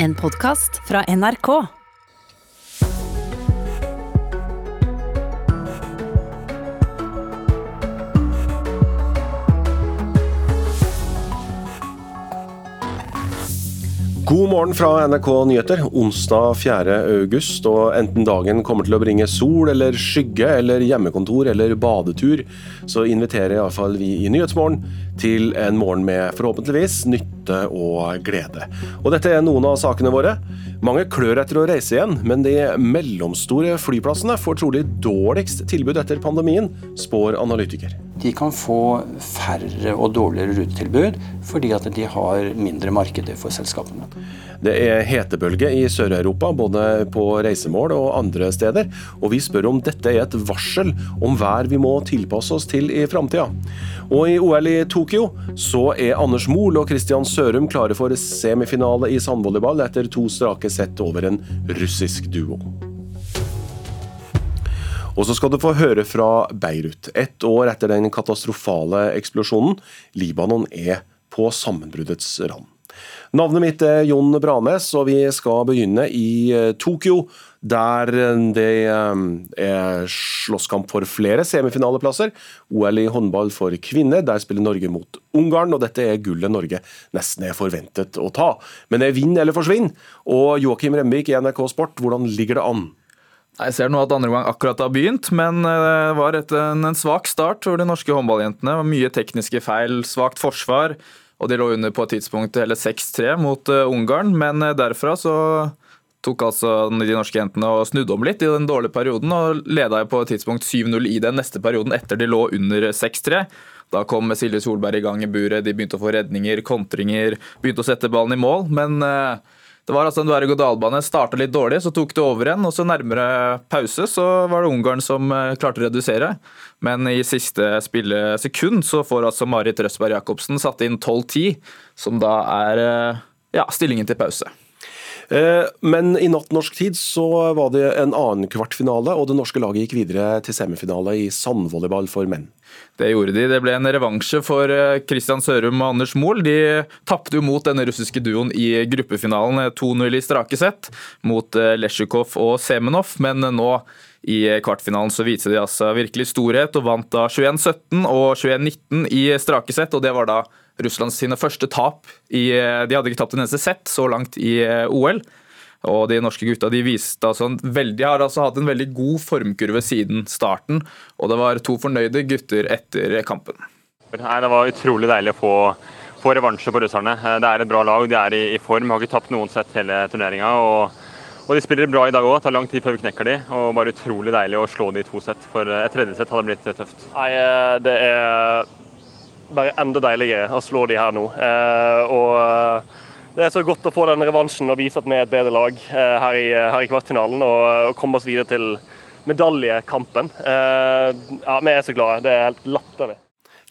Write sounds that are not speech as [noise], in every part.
En podkast fra NRK. God morgen fra NRK Nyheter, onsdag 4. august. Og enten dagen kommer til å bringe sol eller skygge eller hjemmekontor eller badetur, så inviterer iallfall vi i Nyhetsmorgen til en morgen med forhåpentligvis nytte og glede. Og dette er noen av sakene våre. Mange klør etter å reise igjen, men de mellomstore flyplassene får trolig dårligst tilbud etter pandemien, spår analytiker. De kan få færre og dårligere rutetilbud fordi at de har mindre markeder for selskapene. Det er hetebølge i Sør-Europa, både på reisemål og andre steder. Og vi spør om dette er et varsel om vær vi må tilpasse oss til i framtida. Og i OL i Tokyo så er Anders Mohl og Christian Sørum klare for semifinale i sandvolleyball etter to strake sett over en russisk duo. Og så skal du få høre fra Beirut. Ett år etter den katastrofale eksplosjonen. Libanon er på sammenbruddets rand. Navnet mitt er Jon Branes, og vi skal begynne i eh, Tokyo. Der det eh, er slåsskamp for flere semifinaleplasser. OL i håndball for kvinner. Der spiller Norge mot Ungarn, og dette er gullet Norge nesten er forventet å ta. Men det er vinn eller forsvinn. Og Joakim Remvik i NRK Sport, hvordan ligger det an? Jeg ser nå at andre gang akkurat har begynt, men eh, det var en svak start for de norske håndballjentene. Mye tekniske feil, svakt forsvar, og de lå under på et tidspunkt hele 6-3 mot uh, Ungarn. Men uh, derfra så tok altså de norske jentene og snudde om litt i den dårlige perioden, og leda på et tidspunkt 7-0 i den neste perioden etter de lå under 6-3. Da kom Silje Solberg i gang i buret, de begynte å få redninger, kontringer, begynte å sette ballen i mål. men... Uh, det var altså en berg-og-dal-bane. Starta litt dårlig, så tok det over igjen. og så Nærmere pause så var det Ungarn som eh, klarte å redusere. Men i siste spillesekund så får altså Marit Røsberg Jacobsen satt inn 12-10, som da er eh, ja, stillingen til pause. Eh, men i natt norsk tid så var det en annen kvartfinale, og det norske laget gikk videre til semifinale i sandvolleyball for menn. Det gjorde de. Det ble en revansje for Kristian Sørum og Anders Mohl. De tapte jo mot denne russiske duoen i gruppefinalen 2-0 i strake sett mot eh, Lesjukov og Semenov, men nå i kvartfinalen så viste de altså virkelig storhet og vant da 21-17 og 21-19 i strake sett, og det var da Russlands sine første tap. I, de hadde ikke tapt en eneste sett så langt i eh, OL. Og de norske gutta de viste altså veldig, har altså hatt en veldig god formkurve siden starten. Og det var to fornøyde gutter etter kampen. Nei, det var utrolig deilig å få, få revansje på russerne. Eh, det er et bra lag, de er i, i form. Har ikke tapt noen sett hele turneringa. Og, og, de spiller bra i dag òg. Tar lang tid før vi knekker de. Og bare utrolig deilig å slå de i to sett. For et tredje sett hadde blitt tøft. Nei, eh, det er bare enda deiligere å slå de her nå. Eh, og eh, det er så godt å få den revansjen og vise at vi er et bedre lag eh, her, i, her i kvartfinalen. Og, og komme oss videre til medaljekampen. ja, Vi er så glade. Det er helt latterlig.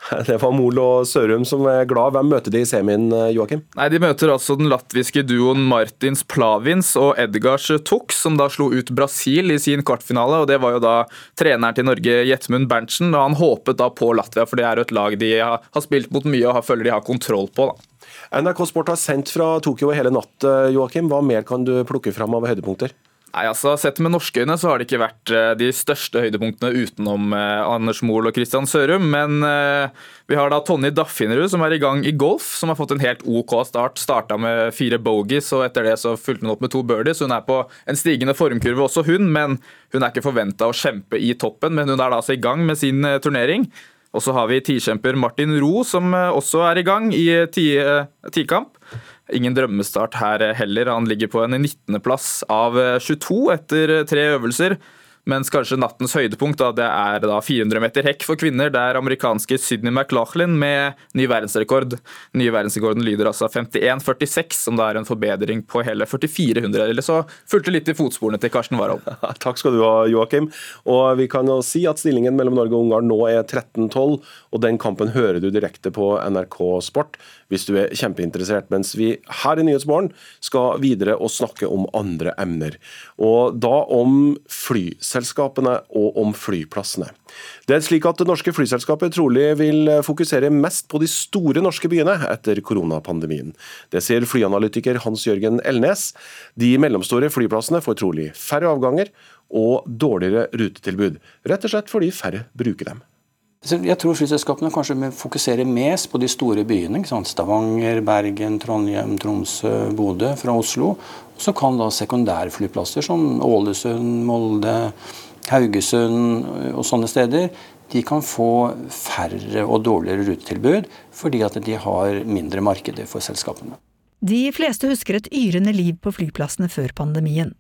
[laughs] Det var Mol og Sørum som er glad. Hvem møter de i semien, eh, Joakim? Nei, De møter altså den latviske duoen Martins Plavins og Edgars Tux, som da slo ut Brasil i sin kvartfinale. og Det var jo da treneren til Norge, Jetmund Berntsen. og Han håpet da på Latvia, for det er jo et lag de har spilt mot mye og føler de har kontroll på. da. NRK Sport har sendt fra Tokyo hele natt. Eh, Joakim, hva mer kan du plukke fram av høydepunkter? Nei, altså Sett med norske øyne så har det ikke vært eh, de største høydepunktene utenom eh, Anders Mohl og Christian Sørum. Men eh, vi har da Tonje Daffinerud som er i gang i golf, som har fått en helt OK start. Starta med fire bogies, og etter det så fulgte hun opp med to birdies. Hun er på en stigende formkurve også, hun. Men hun er ikke forventa å kjempe i toppen, men hun er da altså i gang med sin turnering. Og så har vi tikjemper Martin Ro, som også er i gang i tikamp. Ingen drømmestart her heller. Han ligger på en 19.-plass av 22 etter tre øvelser. Mens kanskje nattens høydepunkt da, det er da 400 meter hekk for kvinner. Det er amerikanske Sydney McLaughlin med ny verdensrekord. Nye verdensrekorden lyder altså 51,46, som da er en forbedring på hele 4400. Eller så fulgte litt i fotsporene til Karsten Warholm. [laughs] Takk skal du ha, Joakim. Og vi kan jo si at stillingen mellom Norge og Ungarn nå er 13-12, og den kampen hører du direkte på NRK Sport hvis du er kjempeinteressert. Mens vi her i Nyhetsmorgen skal videre og snakke om andre emner. Og da om flyselskap flyselskapene og om flyplassene. Det er slik at Det norske flyselskapet trolig vil fokusere mest på de store norske byene etter koronapandemien. Det sier flyanalytiker Hans-Jørgen Elnes. De mellomstore flyplassene får trolig færre avganger og dårligere rutetilbud, rett og slett fordi færre bruker dem. Jeg tror flyselskapene kanskje fokuserer mest på de store byene. Stavanger, Bergen, Trondheim, Tromsø, Bodø fra Oslo. Så kan da sekundærflyplasser som Ålesund, Molde, Haugesund og sånne steder de kan få færre og dårligere rutetilbud fordi at de har mindre markeder for selskapene. De fleste husker et yrende liv på flyplassene før pandemien.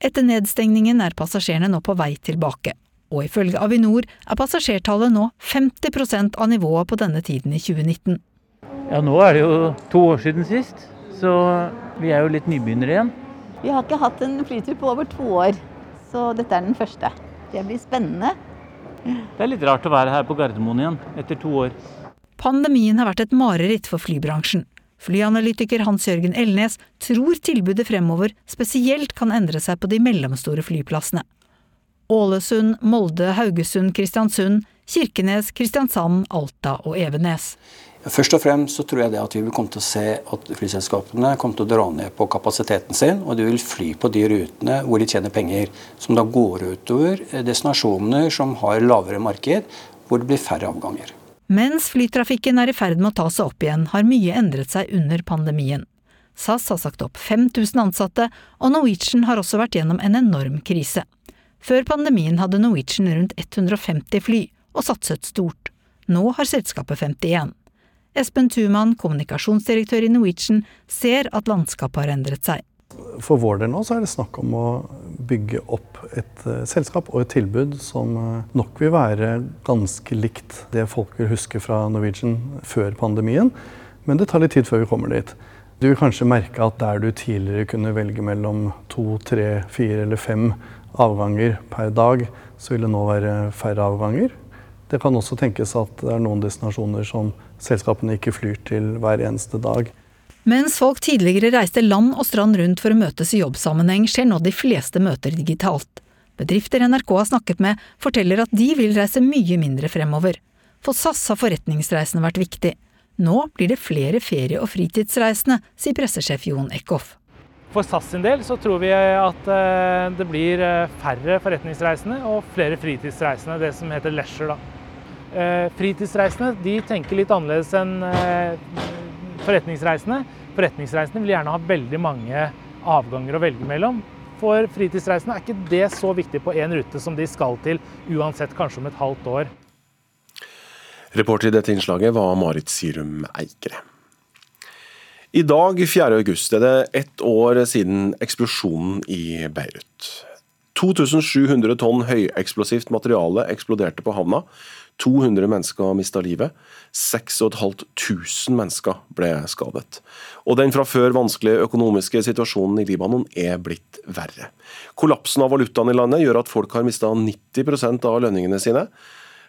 Etter nedstengningen er passasjerene nå på vei tilbake, og ifølge Avinor er passasjertallet nå 50% av nivået på denne tiden i 2019. Ja, nå er det jo to år siden sist, så vi er jo litt nybegynnere igjen. Vi har ikke hatt en flytur på over to år, så dette er den første. Det blir spennende. Det er litt rart å være her på Gardermoen igjen etter to år. Pandemien har vært et mareritt for flybransjen. Flyanalytiker Hans-Jørgen Elnes tror tilbudet fremover spesielt kan endre seg på de mellomstore flyplassene. Ålesund, Molde, Haugesund, Kristiansund, Kirkenes, Kristiansand, Alta og Evenes. Først og fremst så tror jeg det at vi vil komme til å se at flyselskapene kommer til å dra ned på kapasiteten sin, og de vil fly på de rutene hvor de tjener penger. Som da går utover destinasjoner som har lavere marked, hvor det blir færre avganger. Mens flytrafikken er i ferd med å ta seg opp igjen, har mye endret seg under pandemien. SAS har sagt opp 5000 ansatte, og Norwegian har også vært gjennom en enorm krise. Før pandemien hadde Norwegian rundt 150 fly, og satset stort. Nå har selskapet 51. Espen Tuman, kommunikasjonsdirektør i Norwegian, ser at landskapet har endret seg. For vår del nå så er det snakk om å bygge opp et uh, selskap og et tilbud som uh, nok vil være ganske likt det folk vil huske fra Norwegian før pandemien. Men det tar litt tid før vi kommer dit. Du vil kanskje merke at der du tidligere kunne velge mellom to, tre, fire eller fem avganger per dag, så vil det nå være færre avganger. Det kan også tenkes at det er noen destinasjoner som selskapene ikke flyr til hver eneste dag. Mens folk tidligere reiste land og strand rundt for å møtes i jobbsammenheng, skjer nå de fleste møter digitalt. Bedrifter NRK har snakket med, forteller at de vil reise mye mindre fremover. For SAS har forretningsreisene vært viktig. Nå blir det flere ferie- og fritidsreisende, sier pressesjef Jon Eckhoff. For SAS sin del så tror vi at eh, det blir eh, færre forretningsreisende og flere fritidsreisende, det som heter leisure. da. Eh, fritidsreisende de tenker litt annerledes enn eh, forretningsreisende. Forretningsreisende vil gjerne ha veldig mange avganger å velge mellom. For fritidsreisende er ikke det så viktig på én rute som de skal til, uansett kanskje om et halvt år. Reporter i dette innslaget var Marit Sirum Eikere. I dag, 4. august, er det ett år siden eksplosjonen i Beirut. 2700 tonn høyeksplosivt materiale eksploderte på havna. 200 mennesker mista livet. 6500 mennesker ble skadet. Og den fra før vanskelige økonomiske situasjonen i Libanon er blitt verre. Kollapsen av valutaen i landet gjør at folk har mista 90% av lønningene sine.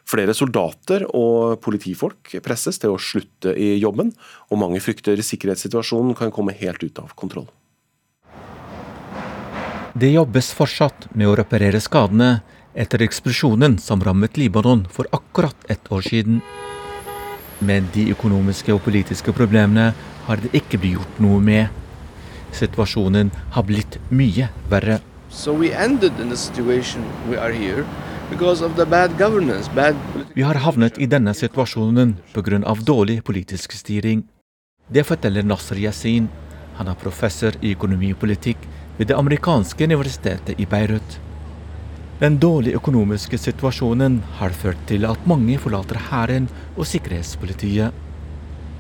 Flere soldater og politifolk presses til å slutte i jobben, og mange frykter sikkerhetssituasjonen kan komme helt ut av kontroll. Det jobbes fortsatt med å reparere skadene etter eksplosjonen som rammet Libanon for akkurat ett år siden. Men de økonomiske og politiske problemene har det ikke blitt gjort noe med. Situasjonen har blitt mye verre. So we vi har havnet i denne situasjonen pga. dårlig politisk styring. Det forteller Nasser Yasin. Han er professor i økonomipolitikk ved det amerikanske universitetet i Beirut. Den dårlige økonomiske situasjonen har ført til at mange forlater hæren og sikkerhetspolitiet.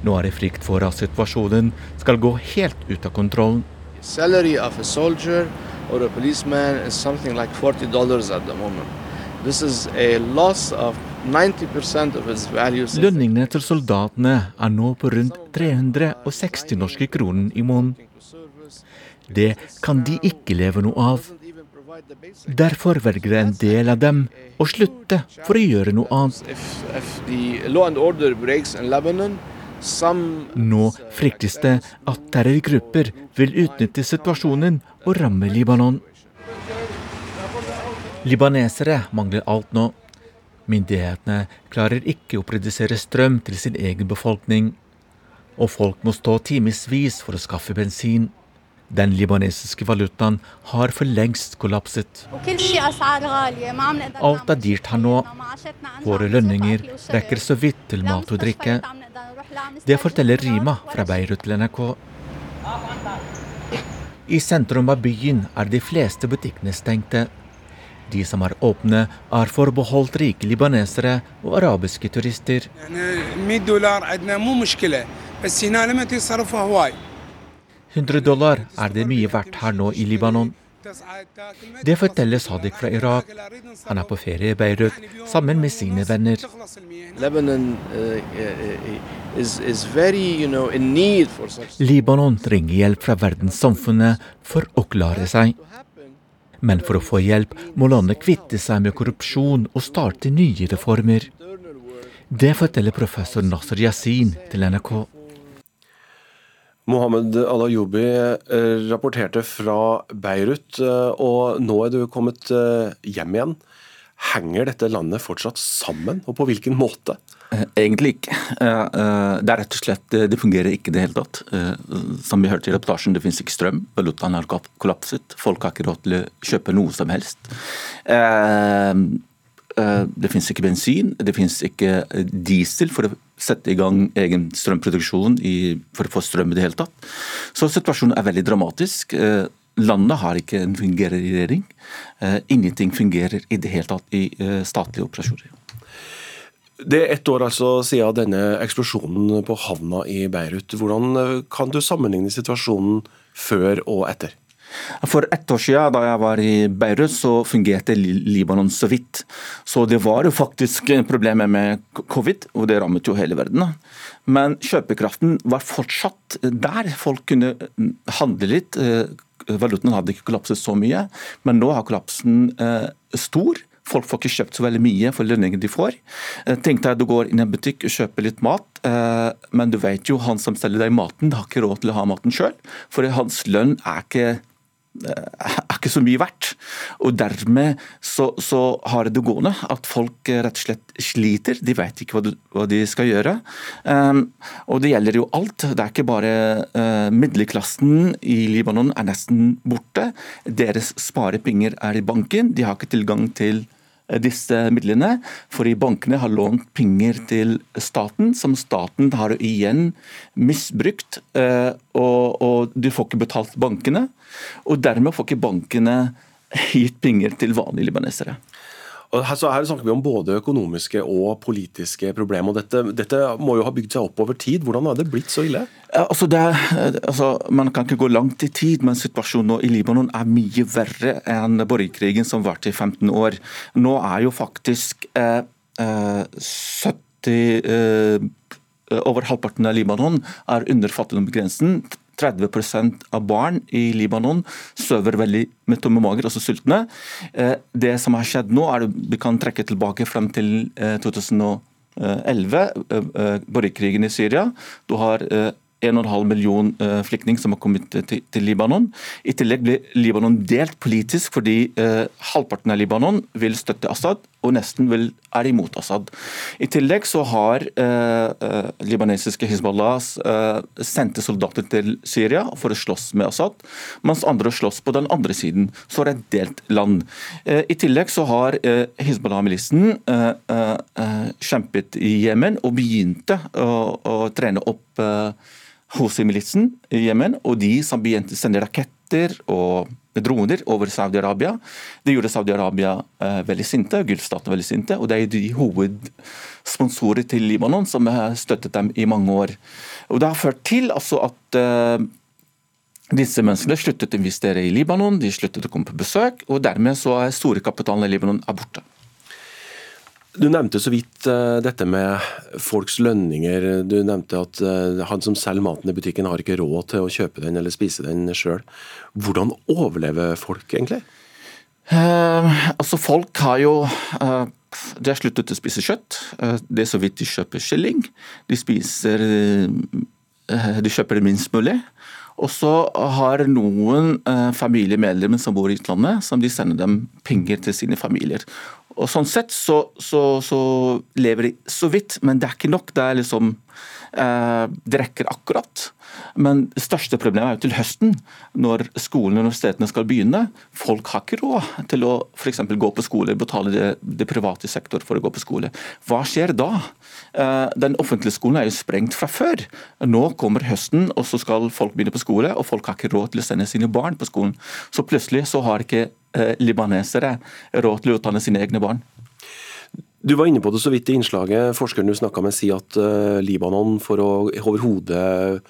Nå er det frykt for at situasjonen skal gå helt ut av kontroll. Salary of a soldier or a policeman is something like 40 dollars at the moment. This is a loss of 90% of its value. Lønningene til soldatene er nå på rundt 360 norske kroner i måneden. Det kan de ikke leve noe av. Derfor velger en del av dem å slutte for å gjøre noe annet. Nå fryktes det at terrorgrupper vil utnytte situasjonen og ramme Libanon. Libanesere mangler alt nå. Myndighetene klarer ikke å produsere strøm til sin egen befolkning, og folk må stå timevis for å skaffe bensin. Den libanesiske valutaen har for lengst kollapset. Alt er dyrt her nå. Våre lønninger rekker så vidt til mat og drikke. Det forteller Rima fra Beirut til NRK. I sentrum av byen er de fleste butikkene stengte. De som er åpne, er forbeholdt rike libanesere og arabiske turister. 100 dollar er det mye verdt her nå i Libanon. Det forteller Sadiq fra Irak. Han er på ferie i Beirut sammen med sine venner. Libanon trenger hjelp fra verdenssamfunnet for å klare seg. Men for å få hjelp må landet kvitte seg med korrupsjon og starte nye reformer. Det forteller professor Nasser Yasin til NRK. Mohammed Al-Ayubi eh, rapporterte fra Beirut, eh, og nå er du kommet eh, hjem igjen. Henger dette landet fortsatt sammen, og på hvilken måte? Egentlig ikke. Det er rett og slett, det fungerer ikke i det hele tatt. Som vi hørte i reportasjen, det finnes ikke strøm. Valutaen har kollapset. Folk har ikke råd til å kjøpe noe som helst. Det finnes ikke bensin, det finnes ikke diesel for å sette i gang egen strømproduksjon for å få strøm i det hele tatt. Så situasjonen er veldig dramatisk. Eh, landet har ikke en fungerende regjering. Eh, ingenting fungerer i det hele tatt i eh, statlige operasjoner. Det er ett år altså siden denne eksplosjonen på havna i Beirut. Hvordan kan du sammenligne situasjonen før og etter? For ett år siden, da jeg var i Beirut, så fungerte Libanon så vidt. Så det var jo faktisk problemer med covid, og det rammet jo hele verden. Men kjøpekraften var fortsatt der. Folk kunne handle litt. Valutaen hadde ikke kollapset så mye, men nå har kollapsen eh, stor. Folk får ikke kjøpt så veldig mye for lønningen de får. Eh, tenk deg at du går inn i en butikk og kjøper litt mat, eh, men du vet jo han som selger deg maten, har ikke råd til å ha maten sjøl. For hans lønn er ikke er ikke så mye verdt. Og Dermed så, så har det gående at folk rett og slett sliter. De vet ikke hva, de, skal gjøre. Um, og det gjelder jo alt. Det er ikke bare uh, middelklassen i Libanon er nesten borte. Deres sparepenger er i banken. De har ikke tilgang til disse midlene, fordi bankene har lånt penger til staten, som staten har igjen misbrukt. Eh, og, og du får ikke betalt bankene, og dermed får ikke bankene gitt penger til vanlige libanesere. Og her, her, snakker vi om både økonomiske og politiske problemer. og dette, dette, må jo ha bygd seg opp over tid. Hvordan har det blitt så ille? Altså det, altså man kan ikke gå langt i tid, men situasjonen nå i Libanon er mye verre enn borgerkrigen som varte i 15 år. Nå er jo faktisk eh, eh, 70 eh, over halvparten av Libanon er under fattigdomsgrensen. 30% av barn i Libanon sover veldig med tomme mager, også sultne. Eh, det som har skjedd nå, er at vi kan trekke tilbake frem til 2011, eh, borgerkrigen i Syria. Du har 1,5 million flyktninger som har kommet til, Libanon. I tillegg blir Libanon delt politisk fordi halvparten av Libanon vil støtte Assad, og nesten vil, er imot Assad. I tillegg så har eh, libanesiske Hizbollah sendte soldater til Syria for å slåss med Assad, mens andre slåss på den andre siden. Så er det et delt land. I tillegg så har Hizbollah-milisen kjempet i Jemen og begynte å, å trene opp Hosi-militsen i Jemen og de som begynte å sende raketter og droner over Saudi-Arabia. Det gjorde Saudi-Arabia eh, veldig sinte, Gulfstatene veldig sinte, og det er de hovedsponsorer til Libanon som har støttet dem i mange år. Og Det har ført til altså, at eh, disse menneskene sluttet å investere i Libanon, de sluttet å komme på besøk, og dermed så er store kapitalen i Libanon er borte. Du nevnte så vidt uh, dette med folks lønninger. Du nevnte at uh, han som selger maten i butikken har ikke råd til å kjøpe den eller spise den sjøl. Hvordan overlever folk egentlig? Uh, altså Folk har jo De har sluttet å spise kjøtt. det er så vidt de kjøper kylling. De spiser De kjøper det minst mulig. Og så har noen eh, familiemedlemmer som bor i utlandet, som de sender dem penger til sine familier. Og Sånn sett så, så, så lever de så vidt, men det er ikke nok. Det er liksom Det rekker akkurat. Men det største problemet er jo til høsten, når skolene og universitetene skal begynne. Folk har ikke råd til å f.eks. gå på skole, betale det, det, private sektor for å gå på skole. Hva skjer da? Eh, den offentlige skolen er jo sprengt fra før. Nå kommer høsten, og så skal folk begynne på skole, og folk har ikke råd til å sende sine barn på skolen. Så plutselig så har ikke eh, libanesere råd til å utdanne sine egne barn. Du var inne på det så vidt i innslaget. Forskeren du snakka med sier at uh, Libanon for å overhodet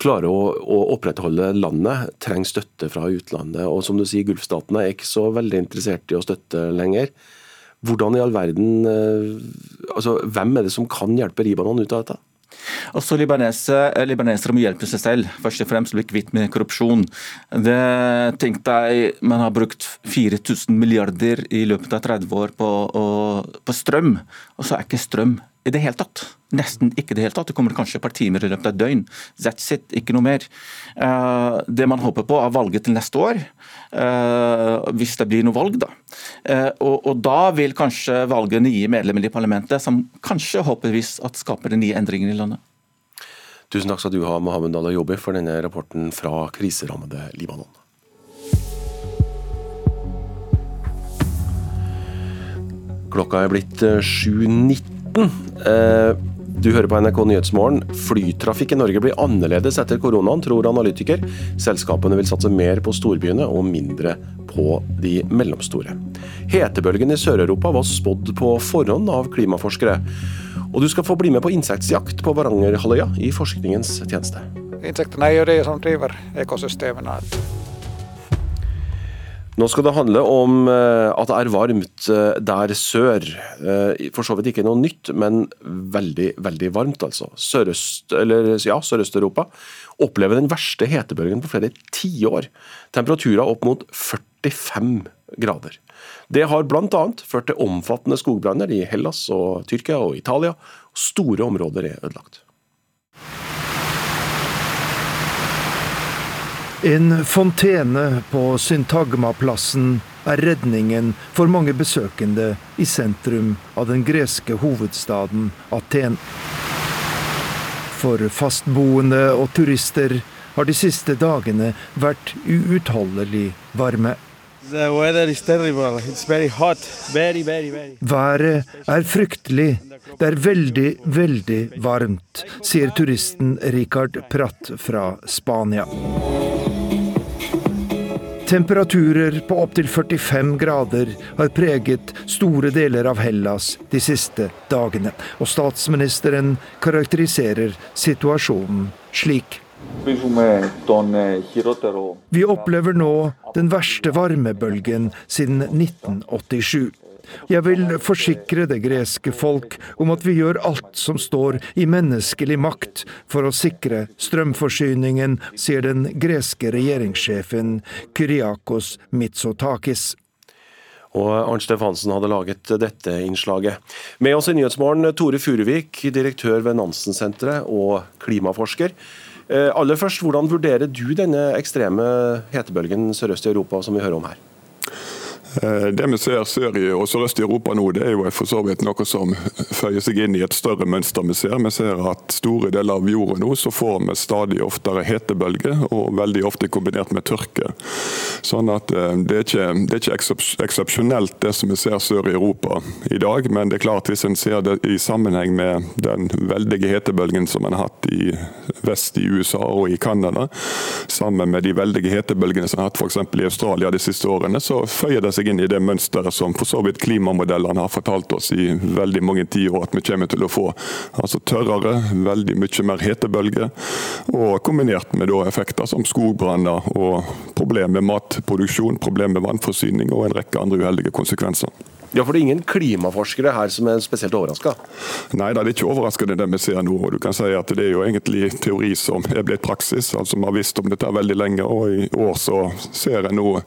klare å, å, opprettholde landet, trenger støtte fra utlandet. Og som du sier, Gulfstatene er ikke så veldig interessert i å støtte lenger. Hvordan i all verden uh, altså Hvem er det som kan hjelpe Libanon ut av dette? Også libanesere, eh, libanesere må hjelpe seg selv, først og fremst bli kvitt med korrupsjon. Det tenkte jeg Man har brukt 4000 milliarder i løpet av 30 år på, på strøm, og så er ikke strøm i det hele tatt. Nesten ikke i det hele tatt. Det kommer kanskje et par timer i løpet av et døgn. That's it, ikke noe mer. Uh, det man håper på er valget til neste år, uh, hvis det blir noe valg, da. Uh, og, og, da vil kanskje valget nye medlemmer i parlamentet, som kanskje håpeligvis at skaper nye endringene i landet. Tusen takk skal du ha, Mohammed Alayobi, for denne rapporten fra kriserammede Libanon. Klokka er blitt 7.19. Eh, du hører på NRK Nyhetsmorgen. Flytrafikk i Norge blir annerledes etter koronaen, tror analytiker. Selskapene vil satse mer på storbyene og mindre på de mellomstore. Hetebølgen i Sør-Europa var spådd på forhånd av klimaforskere. Og du skal få bli med på insektjakt på Varangerhalvøya i forskningens tjeneste. Insektene er jo det som driver ekosystemene. Nå skal det handle om eh, at det er varmt eh, der sør. Eh, for så vidt ikke noe nytt, men veldig, veldig varmt, altså. Sørøst-Europa ja, Sørøst-Europa opplever den verste hetebølgen på flere tiår. Temperaturer opp mot 45 grader. Det har bl.a. ført til omfattende skogbranner i Hellas og Tyrkia og Italia. Store områder er ødelagt. En fontene på Syntagmaplassen er redningen for mange besøkende i sentrum av den greske hovedstaden Aten. For fastboende og turister har de siste dagene vært uutholdelig varme. Været er fryktelig. Det er veldig, veldig varmt, sier turisten Richard Pratt fra Spania. Temperaturer på opptil 45 grader har preget store deler av Hellas de siste dagene, og statsministeren karakteriserer situasjonen slik. Vi opplever nå den verste varmebølgen siden 1987. Jeg vil forsikre det greske folk om at vi gjør alt som står i menneskelig makt for å sikre strømforsyningen, sier den greske regjeringssjefen Kyriakos Mitsotakis. Og Arnt Stefansen hadde laget dette innslaget. Med oss i Nyhetsmorgen Tore Furuvik, direktør ved Nansen-senteret og klimaforsker. Eh, aller først, Hvordan vurderer du denne ekstreme hetebølgen sørøst i Europa som vi hører om her? Eh, det vi ser sør i og sørøst i Europa nå, det er jo for så vidt noe som føyer seg inn i et større mønster vi ser. Vi ser at store deler av jorda nå så får vi stadig oftere hetebølger, og veldig ofte kombinert med tørke. Sånn at eh, Det er ikke, det er ikke eksepsjonelt det som vi ser sør i Europa i dag, men det er klart hvis en ser det i sammenheng med den veldige hetebølgen som en har hatt i vest i USA og i Canada, sammen med de veldige hetebølgene som en har hatt f.eks. i Australia de siste årene, så føyer det seg seg inn i det mønsteret som for så vidt klimamodellene har fortalt oss i veldig mange tiår at vi kommer til å få. Altså tørrere, veldig mye mer hetebølger, og kombinert med effekter som skogbranner og problemer med matproduksjon, problemer med vannforsyning og en rekke andre uheldige konsekvenser. Ja, for det er ingen klimaforskere her som er spesielt overraska? Nei, det er ikke overraskende det vi ser nå. du kan si at Det er jo egentlig teori som er blitt praksis. altså Vi har visst om dette veldig lenge, og i år så ser en nå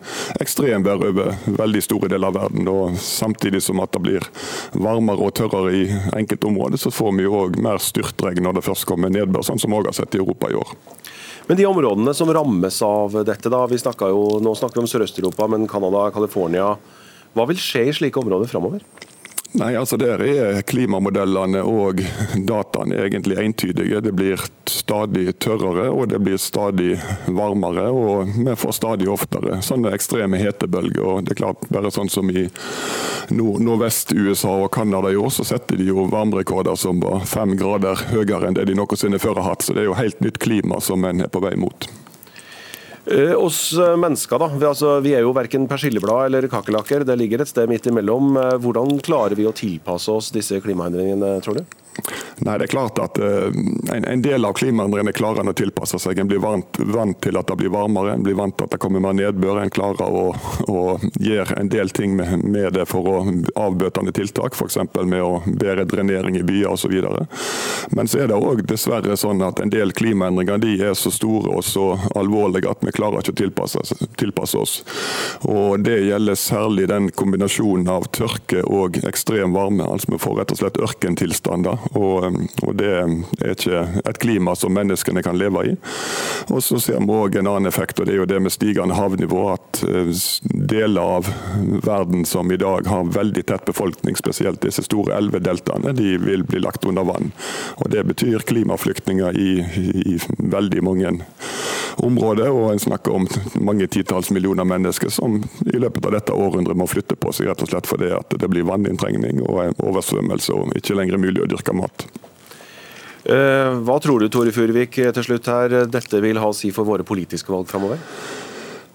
ekstremvær over veldig store deler av verden. og Samtidig som at det blir varmere og tørrere i enkelte områder, så får vi jo òg mer styrtregn når det først kommer nedbør, sånn som vi òg har sett i Europa i år. Men de områdene som rammes av dette, da, vi jo, nå snakker vi om Sørøst-Europa, men Canada, California. Hva vil skje i slike områder framover? Nei, altså Der er klimamodellene og dataene egentlig entydige. Det blir stadig tørrere og det blir stadig varmere. Og vi får stadig oftere sånne ekstreme hetebølger. og det er klart Bare sånn som i nord nordvest-USA og Canada i år, så setter de jo varmerekorder som var fem grader høyere enn det de noensinne før har hatt. Så det er jo helt nytt klima som en er på vei mot. Eh, oss eh, mennesker, da. Vi, altså, vi er jo verken persilleblad eller kakerlakker. Det ligger et sted midt imellom. Eh, hvordan klarer vi å tilpasse oss disse klimaendringene, tror du? Nei, det er klart at uh, en, en, del av klimaendringene klarer en å tilpasse seg. En blir vant, vant, til at det blir varmere, en blir vant til at det kommer mer nedbør. En klarer å, å gjøre en del ting med, med det for å avbøtende tiltak, f.eks. med å bedre drenering i byer osv. Men så er det òg dessverre sånn at en del klimaendringer de er så store og så alvorlige at vi klarer ikke å tilpasse, tilpasse oss. Og Det gjelder særlig den kombinasjonen av tørke og ekstrem varme. altså Vi får rett og slett ørkentilstander og, um, og, det er ikke et klima som menneskene kan leve i. Og så ser vi òg en annen effekt, og det er jo det med stigende havnivå. At uh, deler av verden som i dag har veldig tett befolkning, spesielt disse store elvedeltaene, de vil bli lagt under vann. Og Det betyr klimaflyktninger i, i, veldig mange områder. Og en snakker om mange titalls millioner mennesker som i løpet av dette århundret må flytte på seg rett og slett fordi det blir vanninntrengning og oversvømmelse og ikke lenger mulig å dyrke mat. Eh, hva tror du Tore Furvik, til slutt her, dette vil ha å si for våre politiske valg framover?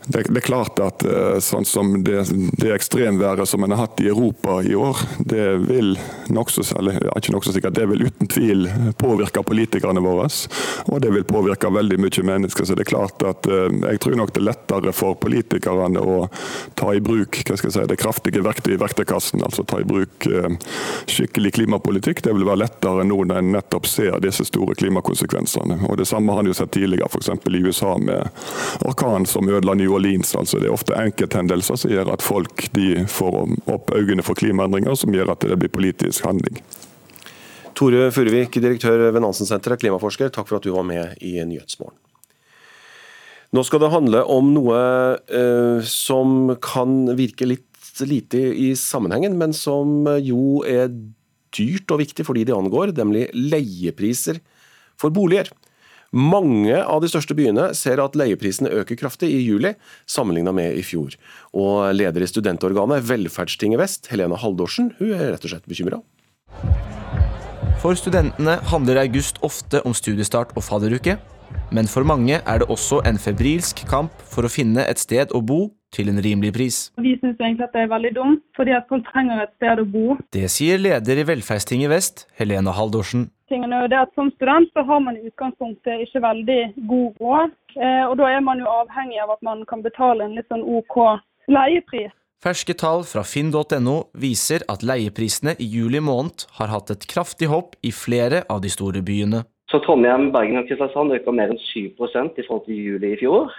Det, det, er klart at eh, sånn som det, det ekstremværet som en har hatt i Europa i år, det vil nokså ikke nok så sikkert, det vil uten tvil påvirke politikerne våre. Og det vil påvirke veldig mye mennesker. Så det er klart at eh, jeg tror nok det er lettere for politikerne å ta i bruk hva skal jeg si, det kraftige verktøyet i verktøykassen. Altså ta i bruk eh, skikkelig klimapolitikk. Det vil være lettere nå når en nettopp ser disse store klimakonsekvensene. Og Det samme har en jo sett tidligere, f.eks. i USA med orkanen som ødela New Orleans. altså Det er ofte enkelthendelser som gjør at folk får opp øynene for klimaendringer, som gjør at det blir politisk handling. Tore Furuvik, direktør ved Nansensenteret, klimaforsker, takk for at du var med i Nyhetsmorgen. Nå skal det handle om noe eh, som kan virke litt lite i sammenhengen, men som jo er dyrt og viktig for de det angår, nemlig leiepriser for boliger. Mange av de største byene ser at leieprisene øker kraftig i juli, sammenlignet med i fjor. Og leder i studentorganet Velferdstinget Vest, Helena Haldorsen, hun er rett og slett bekymra. For studentene handler august ofte om studiestart og fadderuke. Men for mange er det også en febrilsk kamp for å finne et sted å bo til en rimelig pris. Vi syns egentlig at det er veldig dumt, fordi at folk trenger et sted å bo. Det sier leder i Velferdstinget Vest, Helena Haldorsen tingen er at Som student så har man i utgangspunktet ikke veldig god råd. Eh, og Da er man jo avhengig av at man kan betale en litt sånn OK leiepris. Ferske tall fra finn.no viser at leieprisene i juli måned har hatt et kraftig hopp i flere av de store byene. Så Trondheim, Bergen og Kristiansand øker mer enn 7 i forhold til juli i fjor.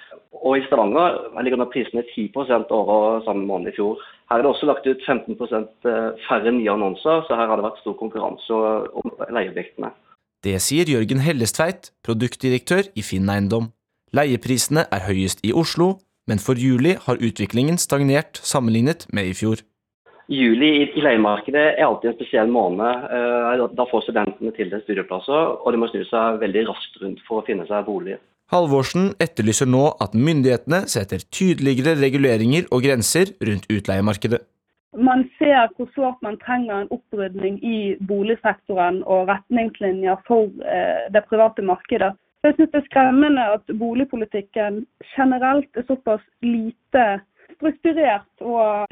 Og i Stavanger ligger prisene 10% over samme måned i fjor. Her er det også lagt ut 15 eh, færre nye annonser, så her har det vært stor konkurranse om leieobjektene. Det sier Jørgen Hellestveit, produktdirektør i Finn Eiendom. Leieprisene er høyest i Oslo, men for juli har utviklingen stagnert sammenlignet med i fjor. Juli i leiemarkedet er alltid en spesiell måned. Eh, da får studentene tildelt studieplasser, og de må snu seg veldig raskt rundt for å finne seg bolig. Halvorsen etterlyser nå at myndighetene setter tydeligere reguleringer og grenser rundt utleiemarkedet. Man ser hvor sårt man trenger en opprydning i boligsektoren og retningslinjer for eh, det private markedet. Jeg synes det er skremmende at boligpolitikken generelt er såpass lite strukturert og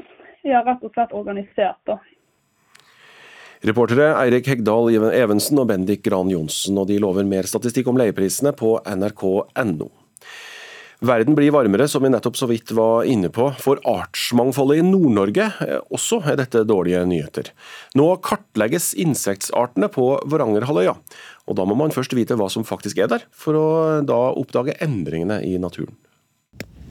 ja, rett og slett organisert. Da. Reportere Eirik Hegdal Evensen og Bendik Gran Johnsen, og de lover mer statistikk om leieprisene på nrk.no. Verden blir varmere, som vi nettopp så vidt var inne på. For artsmangfoldet i Nord-Norge eh, også er dette dårlige nyheter. Nå kartlegges insektsartene på Varangerhalvøya, og da må man først vite hva som faktisk er der, for å da oppdage endringene i naturen.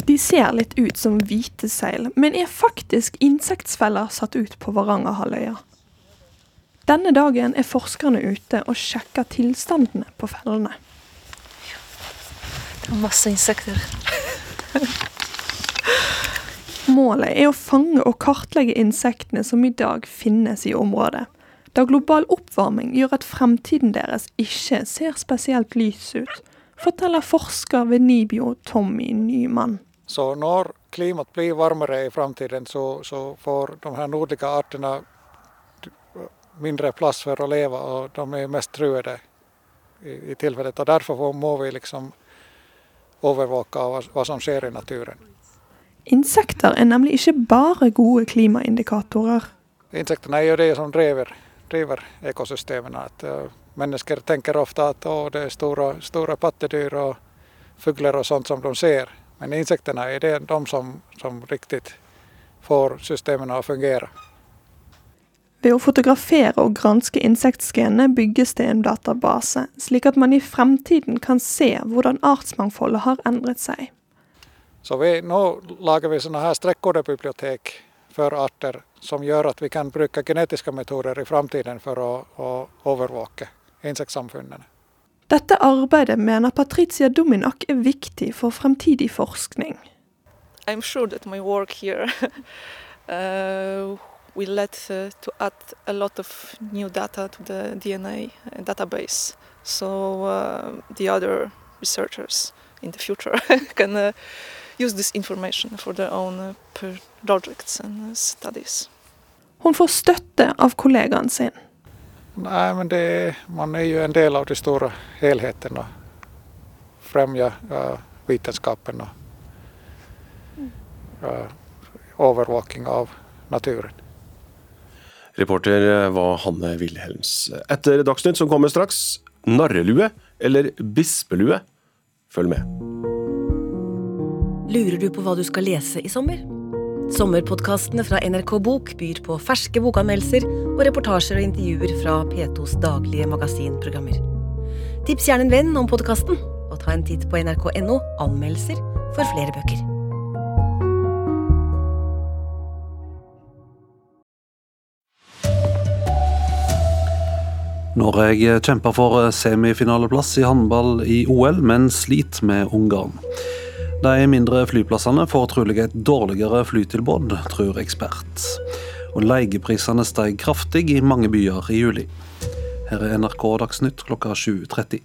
De ser litt ut som hvite seil, men er faktisk insektfeller satt ut på Varangerhalvøya. Denne dagen er forskerne ute og sjekker tilstandene på fellene. Masse insekter. [laughs] Målet er å fange og kartlegge insektene som i dag finnes i området, da global oppvarming gjør at fremtiden deres ikke ser spesielt lys ut, forteller forsker ved Nibio Tommy Nyman. Så når klimaet blir varmere i framtiden, så, så får de her nordlige artene mindre plass for å leve, og de er mest truede i, i tilfellet. Og derfor må vi liksom overvåke hva, hva som skjer i naturen. Insekter er nemlig ikke bare gode klimaindikatorer. Insektene er jo det som driver, driver ekosystemene. At, uh, mennesker tenker ofte at å, det er store, store pattedyr og fugler og sånt som de ser. Men insekterna er det de som, som riktig får systemene å fungere. Ved å fotografere og granske insektsgenene bygges det en database, slik at man i fremtiden kan se hvordan artsmangfoldet har endret seg. Så vi, nå lager vi sånne her strekkodebibliotek for arter som gjør at vi kan bruke genetiske metoder i fremtiden for å, å overvåke insektsamfunnene. Dette arbeidet mener Patricia Dominak er viktig for fremtidig forskning. I'm sure that my work here [laughs] uh, will lead uh, to add a lot of new data to the DNA database. So uh, the other researchers in the future [laughs] can uh, use this information for their own uh, projects and uh, studies. Hun får støtte av kollegaen sin. Nei, men det, man er jo en del av de store helheten och främjar uh, vitenskapen og uh, overvåking av naturen. Reporter var Hanne Wilhelms. Etter Dagsnytt som kommer straks, narrelue eller bispelue? Følg med. Lurer du på hva du skal lese i sommer? Sommerpodkastene fra NRK Bok byr på ferske bokanmeldelser og reportasjer og intervjuer fra P2s daglige magasinprogrammer. Tips gjerne en venn om podkasten, og ta en titt på nrk.no anmeldelser for flere bøker. Norge kjemper for semifinaleplass i håndball i OL, men sliter med Ungarn. De mindre flyplassene får trolig et dårligere flytilbud, tror ekspert. Og leieprisene steg kraftig i mange byer i juli. Her er NRK Dagsnytt klokka 7.30.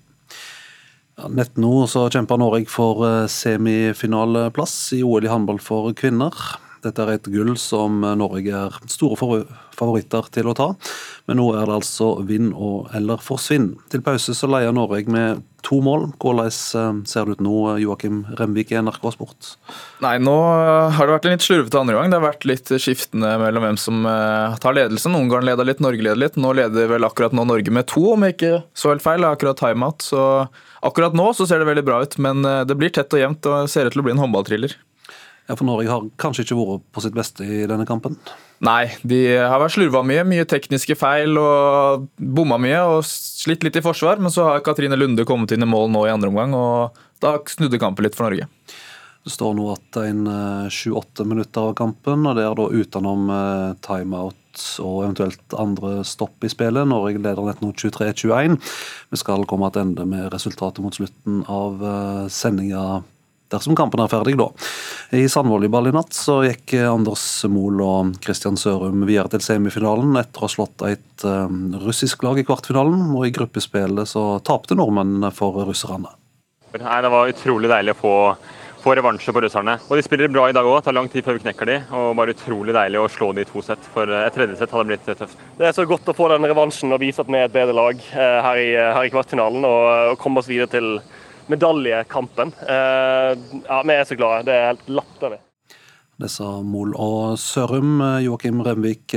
Ja, nett nå så kjemper Norge for semifinaleplass i OL i håndball for kvinner. Dette er et gull som Norge er store favoritter til å ta, men nå er det altså vinn og eller forsvinn. Til pause så leier Norge med to mål. Hvordan ser det ut nå, Joakim Remvik i NRK Sport? Nei, nå har det vært en litt slurvete andre gang. Det har vært litt skiftende mellom hvem som tar ledelsen. Ungarn leder litt, Norge leder litt. Nå leder vel akkurat nå Norge med to, om jeg ikke så helt feil. Akkurat timeout. Så akkurat nå så ser det veldig bra ut, men det blir tett og jevnt og ser ut til å bli en håndballthriller. Ja, For Norge har kanskje ikke vært på sitt beste i denne kampen? Nei, de har vært slurva mye. Mye tekniske feil og bomma mye og slitt litt i forsvar. Men så har Katrine Lunde kommet inn i mål nå i andre omgang, og da snudde kampen litt for Norge. Det står nå at en sju-åtte minutter av kampen, og det er da utenom timeout og eventuelt andre stopp i spillet. Norge leder nett nå 23-21. Vi skal komme tilbake med resultatet mot slutten av sendinga dersom kampen er ferdig, da. I sandvolleyball i natt så gikk Anders Mohl og Kristian Sørum videre til semifinalen etter å ha slått et um, russisk lag i kvartfinalen. Og i gruppespillet så tapte nordmennene for russerne. Nei, Det var utrolig deilig å få, få revansje på russerne. Og De spiller bra i dag òg, tar lang tid før vi knekker de, og bare utrolig deilig å slå de i to sett. For et tredje sett hadde blitt tøft. Det er så godt å få den revansjen og vise at vi er et bedre lag eh, her, i, her i kvartfinalen, og, og komme oss videre til medaljekampen. Ja, Vi er så glade. Det er helt latterlig. Det sa Mol og Sørum. Joakim Remvik,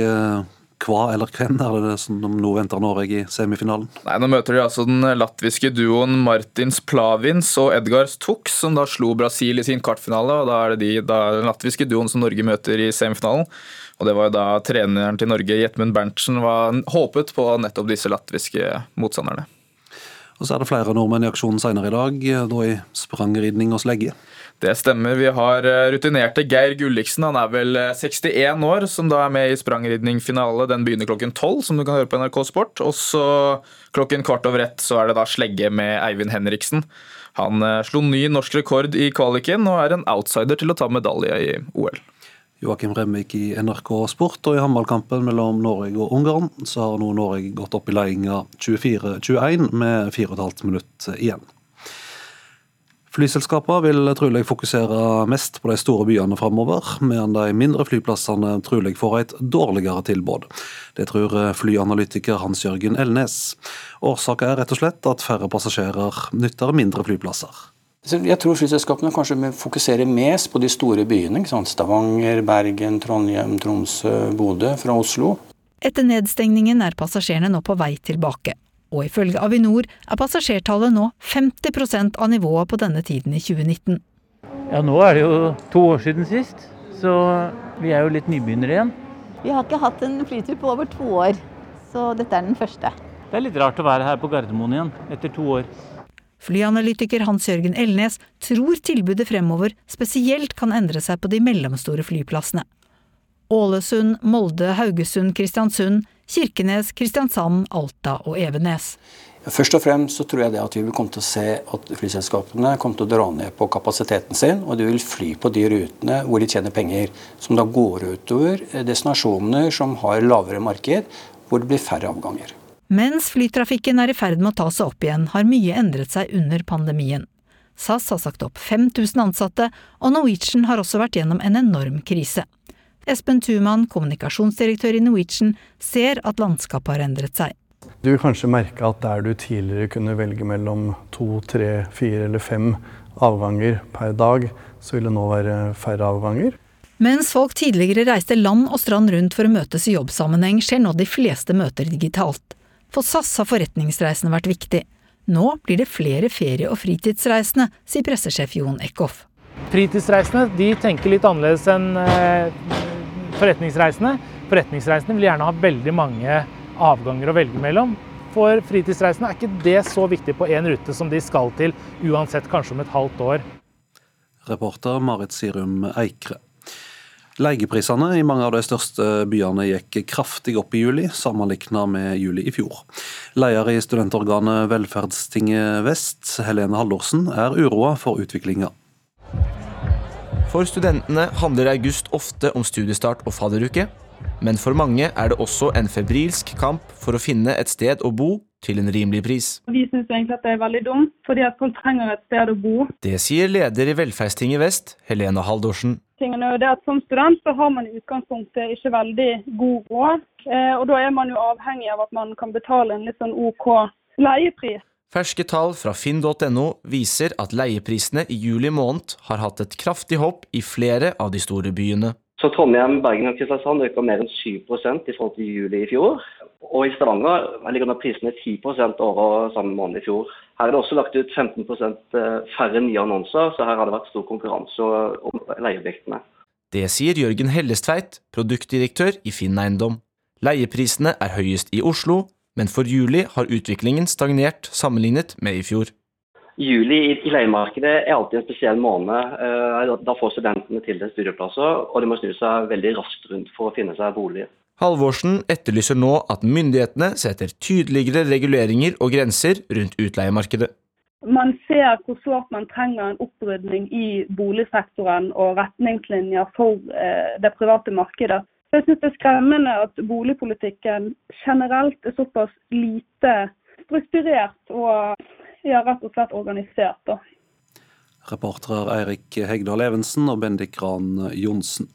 hva eller hvem er det som nå venter Norge i semifinalen? Nei, Nå møter de altså den latviske duoen Martins Plavins og Edgars Tux, som da slo Brasil i sin kvartfinale. og Da er det de, da, den latviske duoen som Norge møter i semifinalen. Og det var jo da treneren til Norge, Jetmund Berntsen, var håpet på nettopp disse latviske motstanderne. Og så er det flere nordmenn i aksjonen senere i dag, da i sprangridning og slegge. Det stemmer. Vi har rutinerte Geir Gulliksen. Han er vel 61 år, som da er med i sprangridningfinale. Den begynner klokken 12, som du kan høre på NRK Sport. Og så klokken kvart over ett så er det da slegge med Eivind Henriksen. Han eh, slo ny norsk rekord i kvaliken og er en outsider til å ta medalje i OL. Joakim Remvik i NRK Sport, og i håndballkampen mellom Norge og Ungarn så har nå Norge gått opp i ledelsen 24-21 med 4,5 minutter igjen. Flyselskapene vil trolig fokusere mest på de store byene framover, medan de mindre flyplassene trolig får et dårligere tilbud. Det tror flyanalytiker Hans-Jørgen Elnes. Årsaken er rett og slett at færre passasjerer nytter mindre flyplasser. Jeg tror flyselskapene kanskje fokuserer mest på de store byene. Stavanger, Bergen, Trondheim, Tromsø, Bodø fra Oslo. Etter nedstengningen er passasjerene nå på vei tilbake og ifølge Avinor er passasjertallet nå 50% av nivået på denne tiden i 2019. Ja, nå er det jo to år siden sist, så vi er jo litt nybegynnere igjen. Vi har ikke hatt en flytur på over to år, så dette er den første. Det er litt rart å være her på Gardermoen igjen, etter to år. Flyanalytiker Hans-Jørgen Elnes tror tilbudet fremover spesielt kan endre seg på de mellomstore flyplassene. Ålesund, Molde, Haugesund, Kristiansund Kirkenes, Kristiansand, Alta og Evenes. Først og fremst så tror jeg det at vi vil komme til å se at flyselskapene kommer til å dra ned på kapasiteten sin, og de vil fly på de rutene hvor de tjener penger. Som da går utover destinasjoner som har lavere marked, hvor det blir færre avganger. Mens flytrafikken er i ferd med å ta seg opp igjen, har mye endret seg under pandemien. SAS har sagt opp 5000 ansatte, og Norwegian har også vært gjennom en enorm krise. Espen Thuman, kommunikasjonsdirektør i Norwegian, ser at landskapet har endret seg. Du vil kanskje merke at der du tidligere kunne velge mellom to, tre, fire eller fem avganger per dag, så vil det nå være færre avganger. Mens folk tidligere reiste land og strand rundt for å møtes i jobbsammenheng, skjer nå de fleste møter digitalt. For SAS har forretningsreisene vært viktig. Nå blir det flere ferie- og fritidsreisende, sier pressesjef Jon Eckhoff. Fritidsreisende de tenker litt annerledes enn eh, forretningsreisende. Forretningsreisende vil gjerne ha veldig mange avganger å velge mellom. For fritidsreisende er ikke det så viktig på én rute som de skal til, uansett kanskje om et halvt år. Reporter Marit Sirum Eikre. Leieprisene i mange av de største byene gikk kraftig opp i juli, sammenlignet med juli i fjor. Leder i studentorganet Velferdstinget Vest, Helene Haldorsen, er uroa for utviklinga. For studentene handler august ofte om studiestart og fadderuke. Men for mange er det også en febrilsk kamp for å finne et sted å bo til en rimelig pris. Vi syns egentlig at det er veldig dumt, fordi at folk trenger et sted å bo. Det sier leder i Velferdstinget Vest, Helene Haldorsen. Tingen er jo det at Som student så har man i utgangspunktet ikke veldig god råd. Eh, og Da er man jo avhengig av at man kan betale en litt sånn OK leiepris. Ferske tall fra finn.no viser at leieprisene i juli måned har hatt et kraftig hopp i flere av de store byene. Så Trondheim, Bergen og Kristiansand øker mer enn 7 i forhold til juli i fjor. Og i Stavanger ligger nå prisene 10% over samme måned i fjor. Her er det også lagt ut 15 eh, færre nye annonser, så her har det vært stor konkurranse om leieobjektene. Det sier Jørgen Hellestveit, produktdirektør i Finn Eiendom. Leieprisene er høyest i Oslo, men for juli har utviklingen stagnert sammenlignet med i fjor. Juli i leiemarkedet er alltid en spesiell måned. Eh, da får studentene tildelt studieplasser, og de må snu seg veldig raskt rundt for å finne seg bolig. Halvorsen etterlyser nå at myndighetene setter tydeligere reguleringer og grenser rundt utleiemarkedet. Man ser hvor sårt man trenger en opprydning i boligsektoren og retningslinjer for eh, det private markedet. Jeg synes det er skremmende at boligpolitikken generelt er såpass lite strukturert og ja, rett og slett organisert. Da. Reportere Eirik Hegdal Evensen og Bendik Gran Johnsen.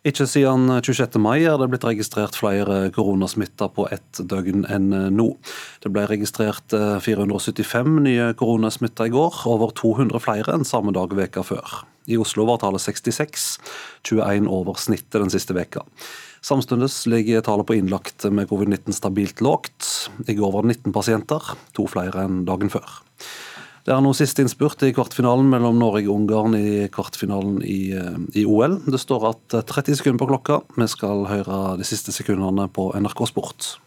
Ikke siden 26. mai er det blitt registrert flere koronasmitta på ett døgn enn nå. Det ble registrert 475 nye koronasmitta i går, over 200 flere enn samme dag veka før. I Oslo var tallet 66, 21 over snittet den siste veka. Samtidig ligger tallet på innlagte med covid-19 stabilt lågt. I går var det 19 pasienter, to flere enn dagen før. Det er nå siste innspurt i kvartfinalen mellom Norge og Ungarn i kvartfinalen i, eh, i, OL. Det står at 30 sekunder på klokka. Vi skal høre de siste sekundene på NRK Sport.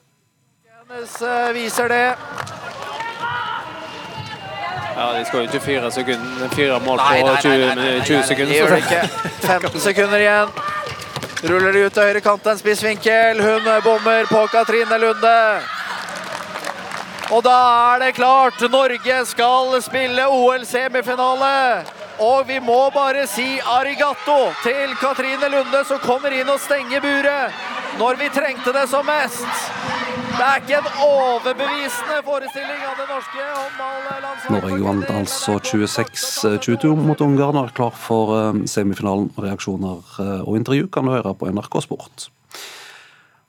Eh, viser det. Ja, De skal jo ikke fire, sekunder, fire mål på 20, 20 sekunder. Det gjør det ikke. 15 sekunder igjen. Ruller de ut til høyre kant en spissvinkel. Hun bommer på Katrine Lunde. Og da er det klart. Norge skal spille OL-semifinale. Og vi må bare si arigato til Katrine Lunde, som kommer inn og stenger buret når vi trengte det som mest. Det er ikke en overbevisende forestilling av det norske håndballandslaget. Norge vant altså 26-22 mot Ungarn og er klar for eh, semifinalen. Reaksjoner eh, og intervju kan du høre på NRK Sport.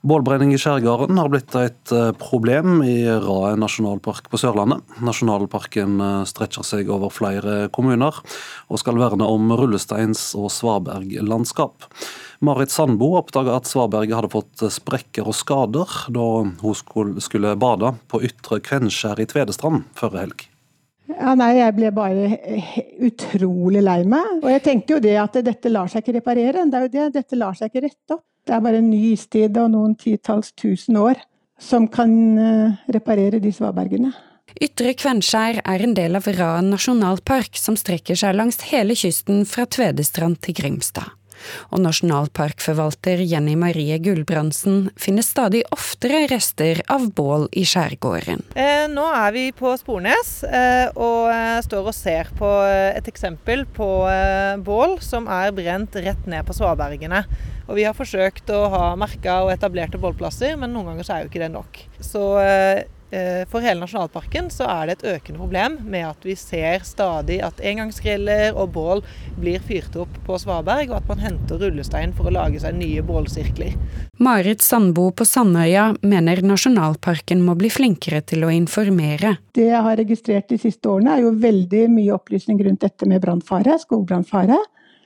Bålbrenning i skjærgården har blitt et eh, problem i Raet nasjonalpark på Sørlandet. Nasjonalparken eh, stretcher seg over flere kommuner, og skal verne om rullesteins- og svaberglandskap. Marit Sandbo oppdaga at svaberget hadde fått sprekker og skader da hun skulle bade på Ytre Kvenskjær i Tvedestrand forrige helg. Ja, nei, Jeg ble bare utrolig lei meg. Og jeg tenkte jo det at dette lar seg ikke reparere. Det er jo det, dette lar seg ikke rette opp. Det er bare en ny istid og noen titalls tusen år som kan eh, reparere de svabergene. Ytre Kvenskjær er en del av Raen nasjonalpark, som strekker seg langs hele kysten fra Tvedestrand til Grimstad. Og nasjonalparkforvalter Jenny Marie Gulbrandsen finner stadig oftere rester av bål i skjærgården. Eh, nå er vi på Spornes eh, og eh, står og ser på et eksempel på bål som er brent rett ned på svabergene. Og vi har forsøkt å ha merka og etablerte bålplasser, men noen ganger er jo ikke det nok. Så for hele nasjonalparken så er det et økende problem med at vi ser stadig at engangsgriller og bål blir fyrt opp på svaberg, og at man henter rullestein for å lage seg nye bålsirkler. Marit Sandbo på Sandøya mener nasjonalparken må bli flinkere til å informere. Det jeg har registrert de siste årene, er jo veldig mye opplysning rundt dette med brannfare, skogbrannfare.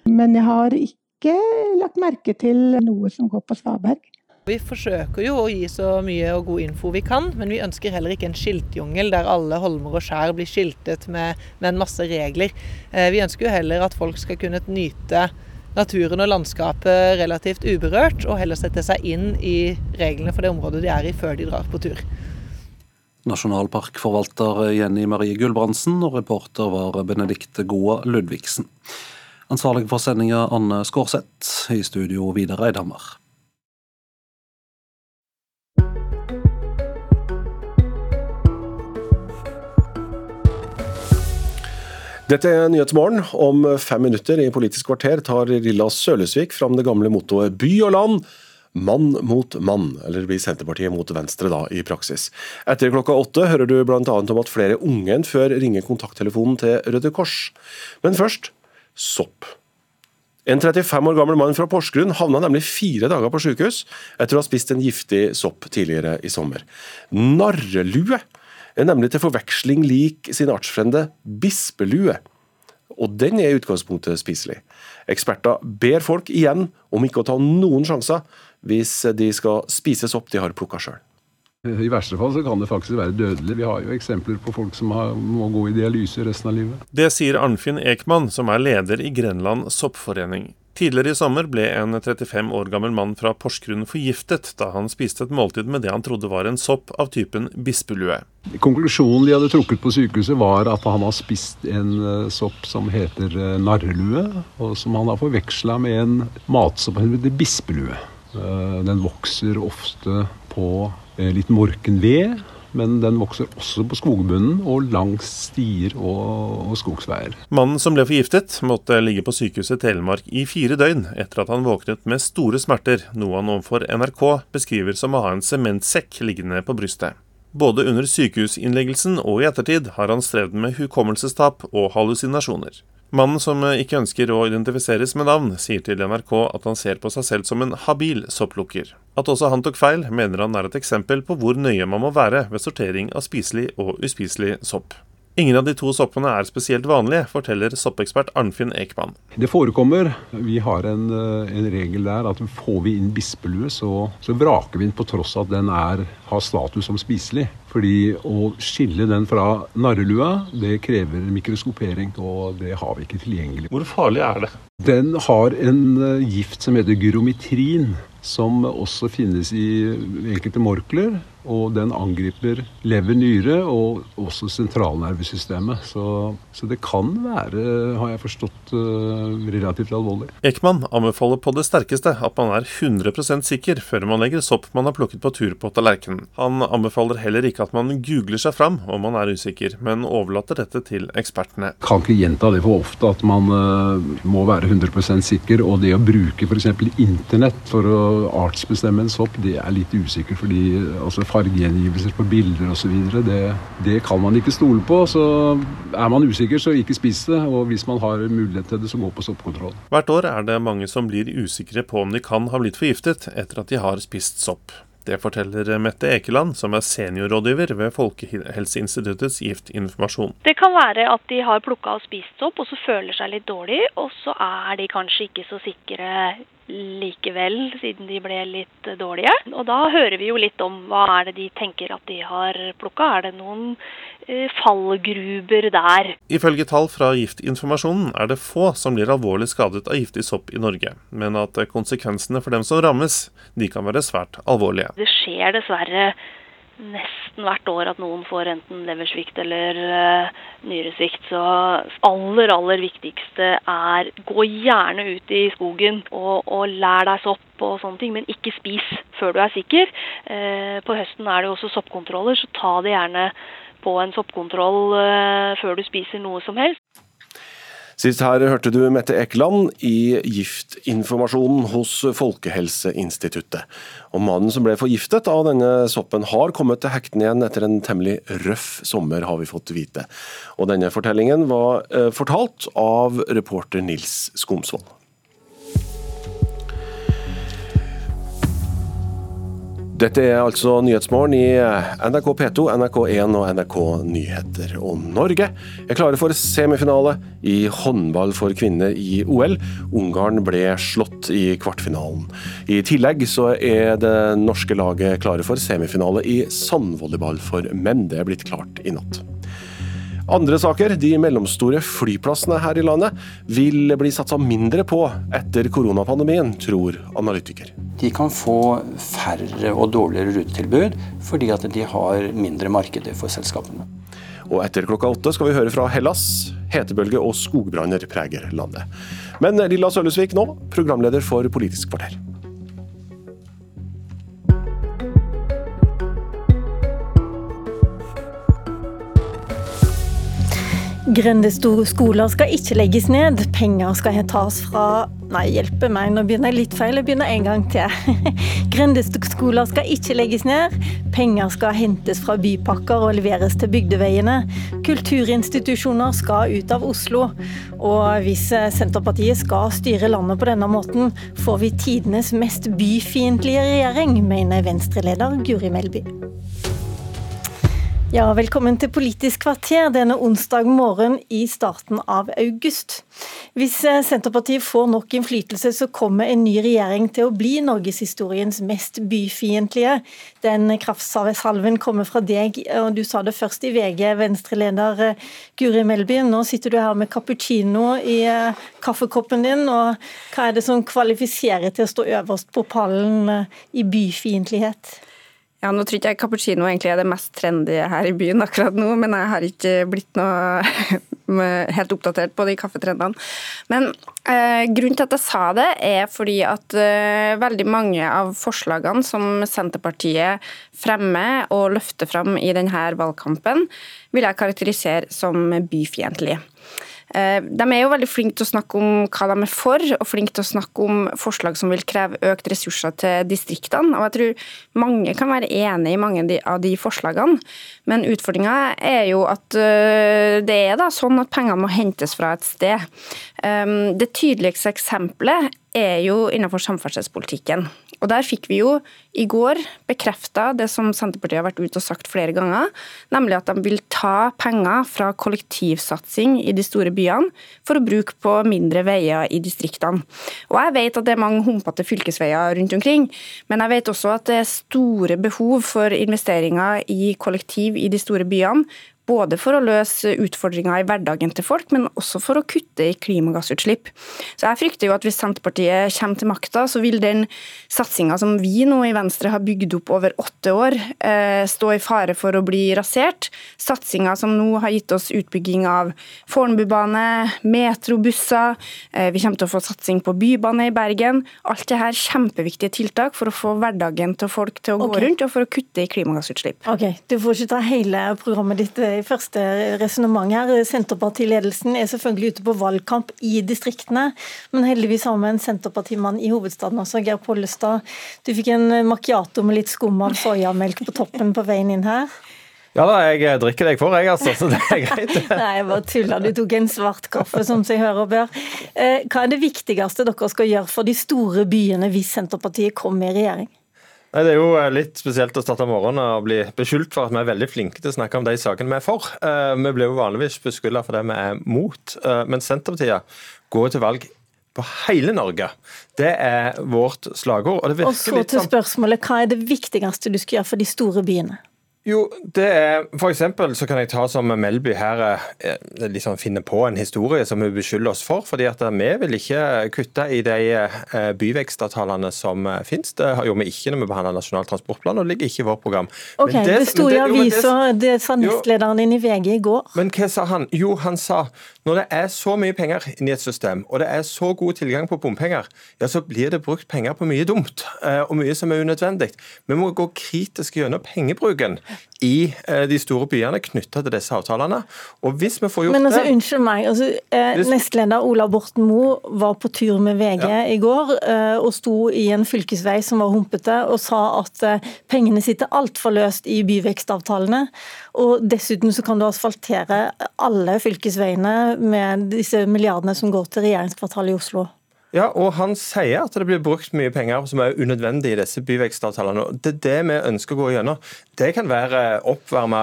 Men jeg har ikke ikke lagt merke til noe som går på svaberg. Vi forsøker jo å gi så mye og god info vi kan, men vi ønsker heller ikke en skiltjungel der alle holmer og skjær blir skiltet med, med en masse regler. Eh, vi ønsker jo heller at folk skal kunne nyte naturen og landskapet relativt uberørt, og heller sette seg inn i reglene for det området de er i før de drar på tur. Nasjonalparkforvalter Jenny Marie Gulbrandsen og reporter var Benedikte Goa Ludvigsen. Ansvarlig for sendinga Anne Skårseth. I studio Vidar Eidhammer. Dette er Nyhetsmorgen. Om fem minutter i Politisk kvarter tar Rilla Sølesvik fram det gamle mottoet by og land. Mann mot mann, eller blir Senterpartiet mot Venstre da, i praksis. Etter klokka åtte hører du bl.a. om at flere unge enn før ringer kontakttelefonen til Røde Kors. Men først sopp. En 35 år gammel mann fra Porsgrunn havna nemlig fire dager på sykehus etter å ha spist en giftig sopp tidligere i sommer. Narrelue er nemlig til forveksling lik sin artsfrende bispelue. Og den er i utgangspunktet spiselig. Eksperter ber folk igjen om ikke å ta noen sjanser hvis de skal spise sopp de har plukka sjøl. I verste fall så kan det faktisk være dødelig. Vi har jo eksempler på folk som har, må gå i dialyse resten av livet. Det sier Arnfinn Ekman, som er leder i Grenland soppforening. Tidligere i sommer ble en 35 år gammel mann fra Porsgrunn forgiftet da han spiste et måltid med det han trodde var en sopp av typen bispelue. Konklusjonen de hadde trukket på sykehuset var at han har spist en eh, sopp som heter eh, narrelue, og som han har forveksla med en matsopp som heter bispelue. Eh, den vokser ofte på litt morken ved. Men den vokser også på skogbunnen og langs stier og, og skogsveier. Mannen som ble forgiftet, måtte ligge på sykehuset Telemark i fire døgn etter at han våknet med store smerter, noe han overfor NRK beskriver som å ha en sementsekk liggende på brystet. Både under sykehusinnleggelsen og i ettertid har han strevd med hukommelsestap og hallusinasjoner. Mannen som ikke ønsker å identifiseres med navn, sier til NRK at han ser på seg selv som en habil sopplukker. At også han tok feil, mener han er et eksempel på hvor nøye man må være ved sortering av spiselig og uspiselig sopp. Ingen av de to soppene er spesielt vanlige, forteller soppekspert Arnfinn Ekman. Det forekommer. Vi har en, eh, en regel der at får vi inn bispelue, så, så vraker vi den på tross av at den er, har status som spiselig. Fordi å skille den fra narrelua, det krever mikroskopering, og det har vi ikke tilgjengelig. Hvor farlig er det? Den har en eh, gift som heter gyrometrin, som også finnes i enkelte morkler og den angriper lever, nyre og også sentralnervesystemet. Så, så, det kan være, har jeg forstått, uh, relativt alvorlig. Ekman anbefaler på det sterkeste at man er 100% sikker før man legger sopp man har plukket på tur på tallerkenen. Han anbefaler heller ikke slik at man googler seg fram om man er usikker, men overlater dette til ekspertene. Kan ikke gjenta det for ofte at man uh, må være 100% sikker. Og det å bruke f.eks. internett for å artsbestemme en sopp, det er litt usikkert. Fordi altså, fargegjengivelser på bilder osv. Det, det kan man ikke stole på. Så er man usikker, så ikke spis det. Og hvis man har mulighet til det, så gå på soppkontroll. Hvert år er det mange som blir usikre på om de kan ha blitt forgiftet etter at de har spist sopp. Det forteller Mette Ekeland, som er seniorrådgiver ved Folkehelseinstituttets giftinformasjon. Det kan være at de har plukka og spist opp, og så føler seg litt dårlig, og så er de kanskje ikke så sikre likevel, siden de ble litt dårlige. Og da hører vi jo litt om hva er det de tenker at de har plukka. Er det noen fallgruber der? Ifølge tall fra Giftinformasjonen er det få som blir alvorlig skadet av giftig sopp i Norge, men at konsekvensene for dem som rammes, de kan være svært alvorlige. Det skjer dessverre nesten hvert år at noen får enten leversvikt eller uh, nyresvikt. Så aller, aller viktigste er gå gjerne ut i skogen og, og lær deg sopp og sånne ting, men ikke spis før du er sikker. Uh, på høsten er det jo også soppkontroller, så ta det gjerne på en soppkontroll uh, før du spiser noe som helst. Sist her hørte du Mette Ekeland i Giftinformasjonen hos Folkehelseinstituttet. Og Mannen som ble forgiftet av denne soppen har kommet til hektene igjen etter en temmelig røff sommer, har vi fått vite. Og Denne fortellingen var eh, fortalt av reporter Nils Skomsvold. Dette er altså Nyhetsmorgen i NRK P2, NRK1 og NRK Nyheter. Og Norge er klare for semifinale i håndball for kvinner i OL. Ungarn ble slått i kvartfinalen. I tillegg så er det norske laget klare for semifinale i sandvolleyball for menn. Det er blitt klart i natt. Andre saker. De mellomstore flyplassene her i landet vil bli satsa mindre på etter koronapandemien, tror analytiker. De kan få færre og dårligere rutetilbud fordi at de har mindre markeder for selskapene. Og etter klokka åtte skal vi høre fra Hellas. Hetebølge og skogbranner preger landet. Men Lilla Sølvesvik nå, programleder for Politisk kvarter. Grendeskoler skal ikke legges ned. Penger skal tas fra Nei, hjelpe meg, nå begynner jeg litt feil. Jeg begynner en gang til. [laughs] Grendeskoler skal ikke legges ned. Penger skal hentes fra bypakker og leveres til bygdeveiene. Kulturinstitusjoner skal ut av Oslo. Og hvis Senterpartiet skal styre landet på denne måten, får vi tidenes mest byfiendtlige regjering, mener Venstre-leder Guri Melby. Ja, velkommen til Politisk kvarter denne onsdag morgen i starten av august. Hvis eh, Senterpartiet får nok innflytelse, så kommer en ny regjering til å bli norgeshistoriens mest byfiendtlige. Den kraftsalven kommer fra deg, og du sa det først i VG, Venstre-leder eh, Guri Melby. Nå sitter du her med cappuccino i eh, kaffekoppen din, og hva er det som kvalifiserer til å stå øverst på pallen i byfiendtlighet? Ja, Nå tror ikke jeg cappuccino egentlig er det mest trendy her i byen akkurat nå, men jeg har ikke blitt noe [laughs] helt oppdatert på de kaffetrendene. Men eh, grunnen til at jeg sa det, er fordi at eh, veldig mange av forslagene som Senterpartiet fremmer og løfter fram i denne valgkampen, vil jeg karakterisere som byfiendtlige. Eh, de er jo veldig flinke til å snakke om hva de er for, og flinke til å snakke om forslag som vil kreve økt ressurser til distriktene. Og jeg tror mange kan være enig i mange av de forslagene, men utfordringa er jo at eh, det er da sånn at pengene må hentes fra et sted. Eh, det tydeligste eksempelet er jo innenfor samferdselspolitikken. Og Der fikk vi jo i går bekrefta det som Senterpartiet har vært ute og sagt flere ganger, nemlig at de vil ta penger fra kollektivsatsing i de store byene for å bruke på mindre veier i distriktene. Og Jeg vet at det er mange humpete fylkesveier rundt omkring, men jeg vet også at det er store behov for investeringer i kollektiv i de store byene Både for å løse utfordringer i hverdagen til folk, men også for å kutte i klimagassutslipp. Så jeg frykter jo at hvis Senterpartiet kommer til makta, så vil den satsinga som vi nå i Venstre har bygd opp over åtte år, eh, stå i fare for å bli rasert. Satsinga som nå har gitt oss utbygging av Fornebubane, metrobusser, eh, vi kommer til å få satsing på bybane i Bergen. Alt det her kjempeviktige tiltak for å få hverdagen til folk til å gå rundt, og for å kutte i klimagassutslipp. Ok, Du får ikke ta hele programmet ditt i første resonnement her. Senterpartiledelsen er selvfølgelig ute på valgkamp i distriktene, men heldigvis har vi en Senterpartimann i hovedstaden også, Geir Pollestad. Du fikk en macchiato med litt skum av soyamelk på toppen på veien inn her. Ja da, jeg drikker det jeg får, jeg, altså. Så det er [laughs] greit. Nei, jeg bare tuller. Du tok en svart kaffe, som seg hører og bør. Eh, Hva er det viktigste dere skal gjøre for de store byene hvis Senterpartiet kommer i regjering? Nei, Det er jo eh, litt spesielt å starte morgenen og bli beskyldt for at vi er veldig flinke til å snakke om de sakene vi er for. Eh, Vi blir jo vanligvis beskylda for det vi er mot, Eh, men Senterpartiet går til valg på hele Norge. Det er vårt slagord. og det Og så til spørsmålet, hva er det viktigste du skal gjøre for de store byene? Jo, det er For eksempel så kan jeg ta som Melby her eh, liksom finne på en historie som hun beskylder oss for. fordi at vi vil ikke kutte i de eh, byvekstavtalene som eh, finnes. Det gjorde vi ikke når vi behandla Nasjonal transportplan, og det ligger ikke i vårt program. Ok, Men Det, sto i det- avisa, det sa nestlederen din i VG i går. Men hva sa han? Jo, han sa når det er så mye penger inni et system, og det er så god tilgang på bompenger, ja, så blir det brukt penger på mye dumt, eh, og mye som er unødvendig. Vi må gå kritisk gjennom pengebruken i eh, de store byene knytta til disse avtalene. Og hvis vi får gjort Men altså, det unnskyld meg. Altså, eh, nestleder Ola Borten Moe var på tur med VG i går eh, og sto i en fylkesvei som var humpete, og sa at eh, pengene sitter altfor løst i byvekstavtalene. Og dessuten så kan du asfaltere alle fylkesveiene med disse milliardene som går til regjeringskvartalet i Oslo. Ja, og han sier at det blir brukt mye penger som er unødvendig i disse byvekstavtalene. Det er det vi ønsker å gå gjennom. Det kan være oppvarma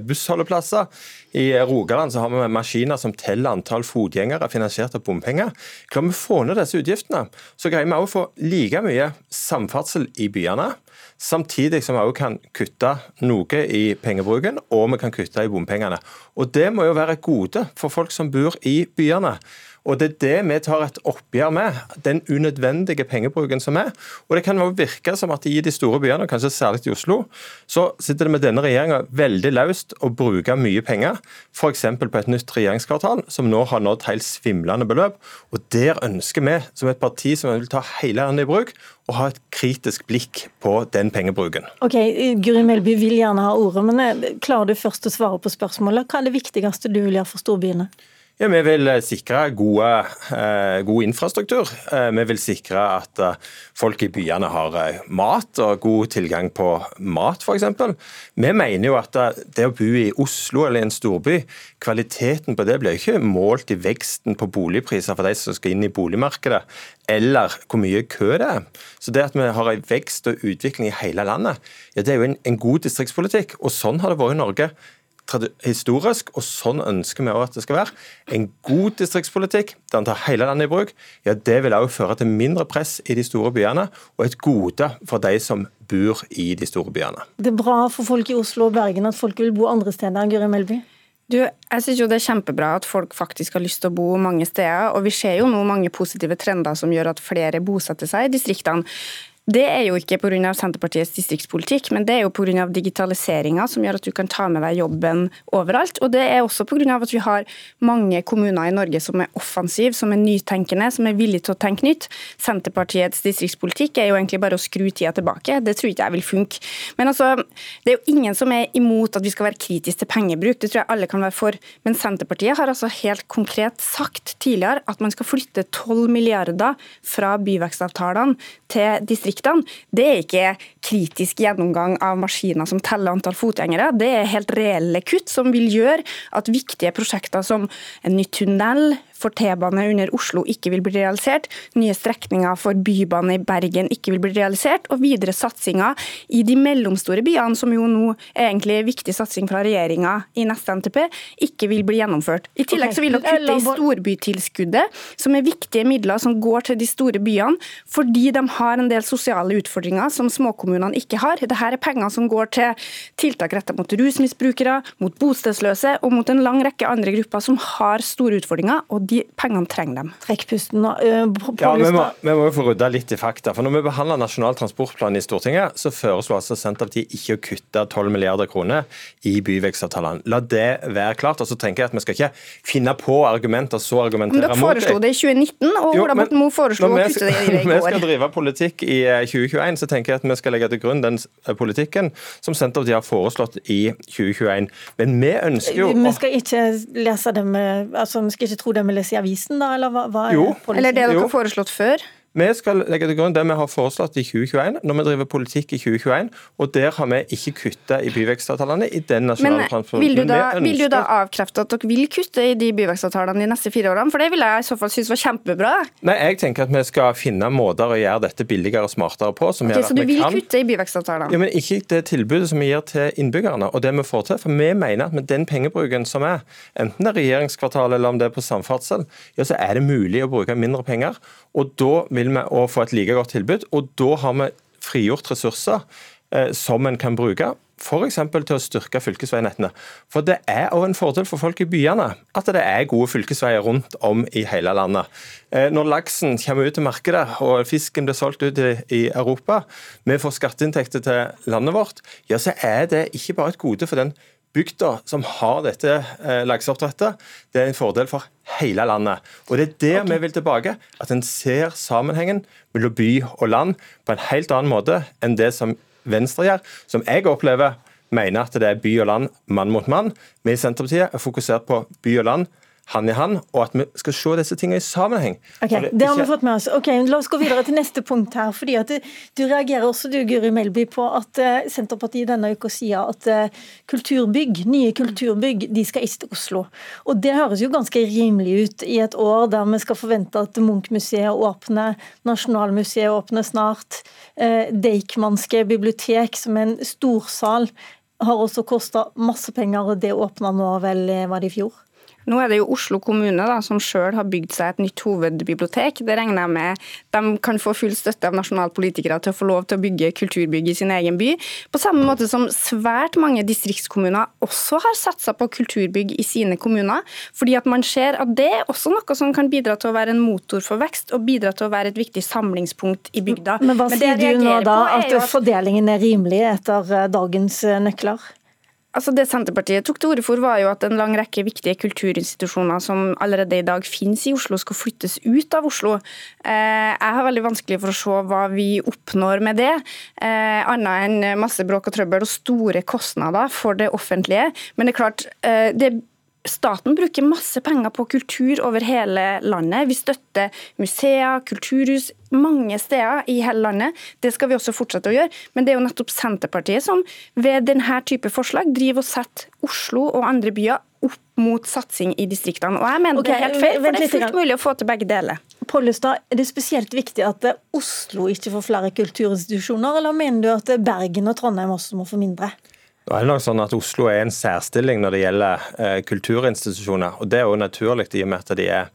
bussholdeplasser. I Rogaland så har vi maskiner som teller antall fotgjengere finansiert av bompenger. Klarer vi å få ned disse utgiftene, så greier vi også å få like mye samferdsel i byene. Samtidig som vi også kan kutte noe i pengebruken, og vi kan kutte i bompengene. Og Det må jo være et gode for folk som bor i byene. Og Det er det vi tar et oppgjør med, den unødvendige pengebruken som er. Og Det kan jo virke som at i de store byene, og kanskje særlig i Oslo, så sitter det med denne regjeringa veldig løst å bruke mye penger, f.eks. på et nytt regjeringskvartal, som nå har nådd helt svimlende beløp. Og Der ønsker vi, som et parti som vil ta hele landet i bruk, å ha et kritisk blikk på den pengebruken. Ok, Guri Melby vil gjerne ha ordet, men eh, klarer du først å svare på spørsmålet? Hva er det viktigste du vil gjøre for storbyene? Ja, Vi vil eh, sikre gode, eh, god infrastruktur. Eh, vi vil sikre at folk i byene har mat og god tilgang på mat, f.eks. Vi mener jo at det å bo i Oslo eller i en storby, kvaliteten på det blir ikke målt i veksten på boligpriser for de som skal inn i boligmarkedet, eller hvor mye kø det er. Så det at vi har en vekst og utvikling i hele landet, ja, det er jo en, en god distriktspolitikk. Og sånn har det vært i Norge historisk, og sånn ønsker vi også at det skal være. En god distriktspolitikk der en tar hele landet i bruk, ja, det vil også føre til mindre press i de store byene, og et gode for de som bor i de store byene. Det er bra for folk i Oslo og Bergen at folk vil bo andre steder, enn Guri Melby? Du, jeg synes jo Det er kjempebra at folk faktisk har lyst til å bo mange steder. og Vi ser jo nå mange positive trender som gjør at flere bosetter seg i distriktene. Det er jo ikke pga. Senterpartiets distriktspolitikk, men det er jo pga. digitaliseringa som gjør at du kan ta med deg jobben overalt. Og det er også pga. at vi har mange kommuner i Norge som er offensive, som er nytenkende, som er villige til å tenke nytt. Senterpartiets distriktspolitikk er jo egentlig bare å skru tida tilbake. Det tror ikke jeg vil funke. Men altså, det er jo ingen som er imot at vi skal være kritiske til pengebruk, det tror jeg alle kan være for. Men Senterpartiet har altså helt konkret sagt tidligere at man skal flytte 12 milliarder fra byvekstavtalene til distriktene. Det er ikke kritisk gjennomgang av maskiner som teller antall fotgjengere. Det er helt reelle kutt som vil gjøre at viktige prosjekter som en ny tunnel for T-bane under Oslo ikke vil bli realisert, nye strekninger for bybane i Bergen ikke vil bli realisert, og videre satsinger i de mellomstore byene, som jo nå er egentlig viktig satsing fra regjeringa i neste NTP, ikke vil bli gjennomført. I tillegg så vil dere kutte i storbytilskuddet, som er viktige midler som går til de store byene, fordi de har en del sosiale sosiale utfordringer som småkommunene ikke har. Dette er penger som går til tiltak rettet mot rusmisbrukere, mot bostedsløse og mot en lang rekke andre grupper som har store utfordringer, og de pengene trenger dem. Trekk pusten nå. Uh, ja, vi må, vi må jo få rydda litt i fakta. for Når vi behandler Nasjonal transportplan i Stortinget, så foreslo altså Senterpartiet ikke å kutte 12 milliarder kroner i byvekstavtalene. La det være klart. og så tenker jeg at Vi skal ikke finne på argumenter så argumentere mot det. Dere foreslo det i 2019, og Ola Borten Moe foreslo å kutte det i går. [laughs] Når vi skal drive politikk i 2021, eh, så tenker jeg at vi skal legge til grunn den eh, politikken som Senterpartiet har foreslått i 2021. Men vi ønsker jo Vi skal ikke lese det med, altså vi skal ikke tro det vi leser i avisen, da? Eller hva, hva jo. Eller det dere har foreslått før? Vi skal legge til grunn det vi har foreslått i 2021, når vi driver politikk i 2021. Og der har vi ikke kutta i byvekstavtalene i den nasjonale. Vil du, da, ønsker... vil du da avkrefte at dere vil kutte i de byvekstavtalene de neste fire årene? For det vil jeg i så fall synes var kjempebra. Nei, jeg tenker at vi skal finne måter å gjøre dette billigere og smartere på. Som okay, gjør at så du vil kan... kutte i byvekstavtalene? Ja, men ikke det tilbudet som vi gir til innbyggerne, og det vi får til. For vi mener at med den pengebruken som er, enten det er regjeringskvartal eller om det er på samferdsel, ja, så er det mulig å bruke mindre penger. Og da vil vi òg få et like godt tilbud. Og da har vi frigjort ressurser eh, som en kan bruke. F.eks. til å styrke fylkesveinettene. For Det er òg en fordel for folk i byene at det er gode fylkesveier rundt om i hele landet. Eh, når laksen kommer ut til markedet og fisken blir solgt ut i, i Europa, vi får skatteinntekter til landet vårt, ja, så er det ikke bare et gode for den bygda som har dette eh, lakseoppdrettet, det er en fordel for hele landet. Og Det er der okay. vi vil tilbake. At en ser sammenhengen mellom by og land på en helt annen måte enn det som Venstre gjør, som jeg opplever mener at det er by og land, mann mot mann. Vi i Senterpartiet er fokusert på by og land hand i hand, og at vi skal se disse tingene i sammenheng. Ok, Det har vi fått med oss. Ok, La oss gå videre til neste punkt her. fordi at Du reagerer også, du Guri Melby, på at uh, Senterpartiet denne uka sier at uh, kulturbygg, nye kulturbygg de skal ikke til Oslo. Og Det høres jo ganske rimelig ut i et år der vi skal forvente at Munch-museet åpner, Nasjonalmuseet åpner snart, uh, Deichmanske bibliotek som er en storsal har også kosta masse penger, og det åpna nå vel, var det i fjor? Nå er det jo Oslo kommune da, som sjøl har bygd seg et nytt hovedbibliotek. Det regner jeg med de kan få full støtte av nasjonalpolitikere til å få lov til å bygge kulturbygg i sin egen by. På samme måte som svært mange distriktskommuner også har satsa på kulturbygg i sine kommuner. Fordi at man ser at det er også noe som kan bidra til å være en motor for vekst, og bidra til å være et viktig samlingspunkt i bygda. Men hva Men sier du nå da, at, at fordelingen er rimelig etter eh, dagens eh, nøkler? Altså Det Senterpartiet tok til orde for, var jo at en lang rekke viktige kulturinstitusjoner som allerede i dag finnes i Oslo, skal flyttes ut av Oslo. Eh, jeg har veldig vanskelig for å se hva vi oppnår med det, eh, annet enn masse bråk og trøbbel og store kostnader for det offentlige. Men det er klart, det det Staten bruker masse penger på kultur over hele landet. Vi støtter museer, kulturhus, mange steder i hele landet. Det skal vi også fortsette å gjøre. Men det er jo nettopp Senterpartiet som ved denne type forslag driver og setter Oslo og andre byer opp mot satsing i distriktene. Og jeg mener okay, det er helt feil, for det er fullt mulig å få til begge deler. Pollestad, er det spesielt viktig at Oslo ikke får flere kulturinstitusjoner, eller mener du at Bergen og Trondheim også må få mindre? Nå er det nok sånn at Oslo er en særstilling når det gjelder eh, kulturinstitusjoner. og Det er jo naturlig i og med at de er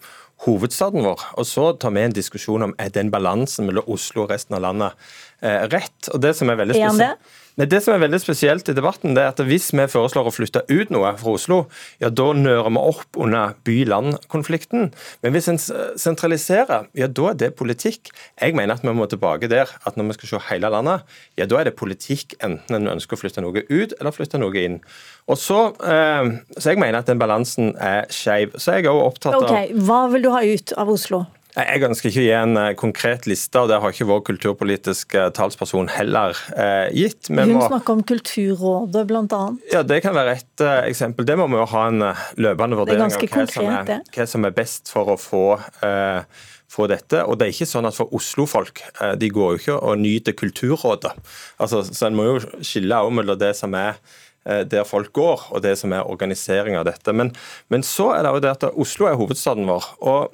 hovedstaden vår. Og Så tar vi en diskusjon om er den balansen mellom Oslo og resten av landet eh, rett. Og det som er veldig spesielt Nei, Det som er veldig spesielt i debatten, det er at hvis vi foreslår å flytte ut noe fra Oslo, ja da nører vi opp under by-land-konflikten. Men hvis en sentraliserer, ja da er det politikk. Jeg mener at vi må tilbake der at når vi skal se hele landet, ja da er det politikk enten en ønsker å flytte noe ut eller flytte noe inn. Og så, eh, så jeg mener at den balansen er skeiv. Så jeg er òg opptatt av Ok, Hva vil du ha ut av Oslo? Jeg ønsker ikke å gi en eh, konkret liste, og det har ikke vår kulturpolitiske talsperson heller eh, gitt. Men Hun må... snakker om Kulturrådet, bl.a. Ja, det kan være et uh, eksempel. Det må vi jo ha en løpende vurdering av hva, konkret, som er, hva, som er, best for å få, uh, få dette. Og det er ikke sånn at for Oslo-folk, de går jo ikke og nyter Kulturrådet. Altså, så En må jo skille mellom det som er der folk går, og det som er organisering av dette. Men, men så er det jo det at Oslo er hovedstaden vår. og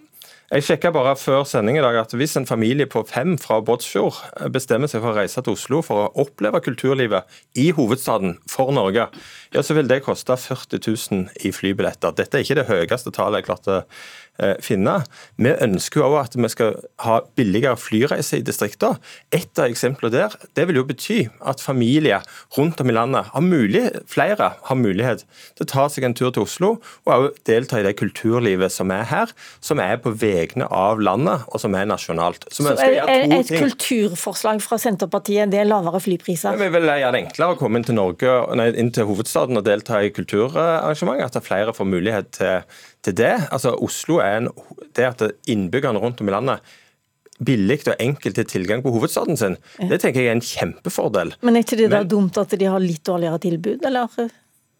jeg sjekka bare før sending i dag at hvis en familie på fem fra Båtsfjord bestemmer seg for å reise til Oslo for å oppleve kulturlivet i hovedstaden for Norge, ja, så vil det koste 40 000 i flybilletter. Dette er ikke det høyeste tallet jeg klarte eh, finne. Vi ønsker jo at vi skal ha billigere flyreiser i distriktene. Et av eksemplene der det vil jo bety at familier rundt om i landet, har mulig, flere har mulighet til å ta seg en tur til Oslo og også delta i det kulturlivet som er her, som er på vegne av landet og som er nasjonalt. Så, Så er, er et ting. kulturforslag fra Senterpartiet det er lavere flypriser? Vi vil gjøre det enklere å komme inn til, Norge, nei, inn til hovedstaden og delta i kulturarrangementer. At flere får mulighet til, til det. Altså Oslo er en, det at innbyggerne rundt om i landet billig og enkelt til tilgang på hovedstaden sin, det tenker jeg er en kjempefordel. Men er ikke det da dumt at de har litt dårligere tilbud, eller?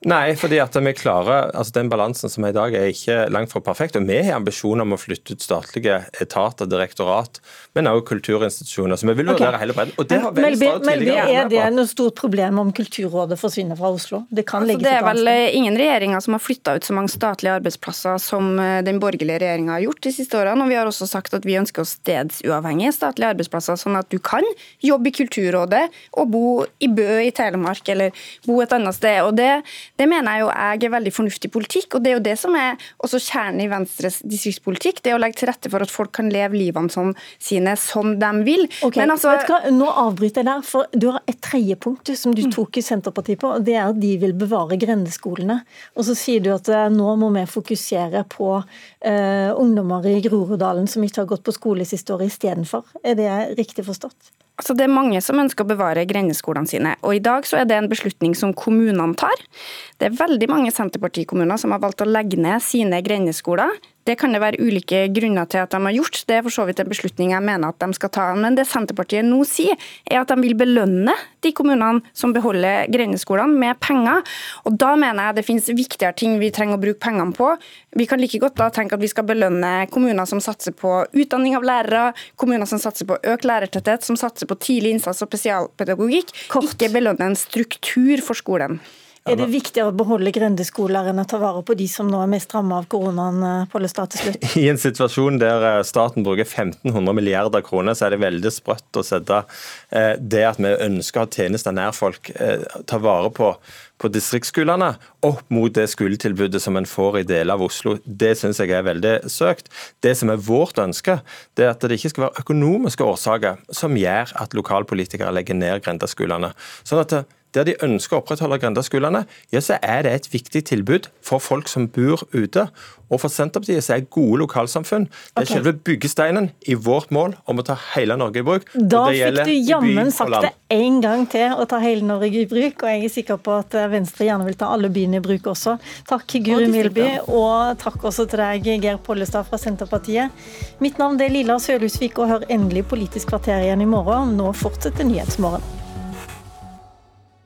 Nei, fordi at vi klarer, altså den balansen som er i dag er ikke langt fra perfekt. og Vi har ambisjoner om å flytte ut statlige etater, direktorat, men også kulturinstitusjoner. Så vi vil vurdere okay. hele bredden. og det har Melby, Melby, Er det noe stort problem om Kulturrådet forsvinner fra Oslo? Det kan altså, Det er vel ingen regjeringer som har flytta ut så mange statlige arbeidsplasser som eh, den borgerlige regjeringa har gjort de siste årene. Og vi har også sagt at vi ønsker oss stedsuavhengige statlige arbeidsplasser, sånn at du kan jobbe i Kulturrådet og bo i Bø i Telemark eller bo et annet sted. og det det mener jeg jo jeg er veldig fornuftig politikk, og det er jo det som er også kjernen i Venstres distriktspolitikk. Det er å legge til rette for at folk kan leve livene som sine som de vil. Okay, Men altså, Nå avbryter jeg der, for du har et tredje punkt som du mm. tok i Senterpartiet på, og det er at de vil bevare grendeskolene. Og så sier du at eh, nå må vi fokusere på uh, ungdommer i Groruddalen som ikke har gått på skole siste året istedenfor. Er det riktig forstått? Altså, det er mange som ønsker å bevare grendeskolene sine. og I dag så er det en beslutning som kommunene tar. Det er veldig mange Senterpartikommuner som har valgt å legge ned sine grendeskoler. Det kan det være ulike grunner til at de har gjort. Det er for så vidt en beslutning jeg mener at de skal ta. Men det Senterpartiet nå sier, er at de vil belønne de kommunene som beholder grendeskolene med penger. Og da mener jeg det finnes viktigere ting vi trenger å bruke pengene på. Vi kan like godt da tenke at vi skal belønne kommuner som satser på utdanning av lærere, kommuner som satser på økt lærertetthet, som satser på tidlig innsats og spesialpedagogikk. Kort. Ikke belønne en struktur for skolen. Er det viktigere å beholde grendeskoler enn å ta vare på de som nå er mest rammet av koronaen? Eh, Pollestad til slutt? [laughs] I en situasjon der eh, staten bruker 1500 milliarder kroner, så er det veldig sprøtt å sette eh, det at vi ønsker å ha tjenester nær folk, ta vare på på distriktsskolene opp mot det skoletilbudet som en får i deler av Oslo. Det syns jeg er veldig søkt. Det som er vårt ønske, det er at det ikke skal være økonomiske årsaker som gjør at lokalpolitikere legger ned grendeskolene. Sånn at der de ønsker å opprettholde grendeskolene, ja, så er det et viktig tilbud for folk som bor ute. Og for Senterpartiet så er gode lokalsamfunn det er okay. selve byggesteinen i vårt mål om å ta hele Norge i bruk. Da fikk du jammen sagt det en gang til, å ta hele Norge i bruk. Og jeg er sikker på at Venstre gjerne vil ta alle byene i bruk også. Takk Guri Milby, og takk også til deg, Geir Pollestad fra Senterpartiet. Mitt navn er Lilla Sølhusvik, og hør endelig Politisk kvarter igjen i morgen. Nå fortsetter Nyhetsmorgen.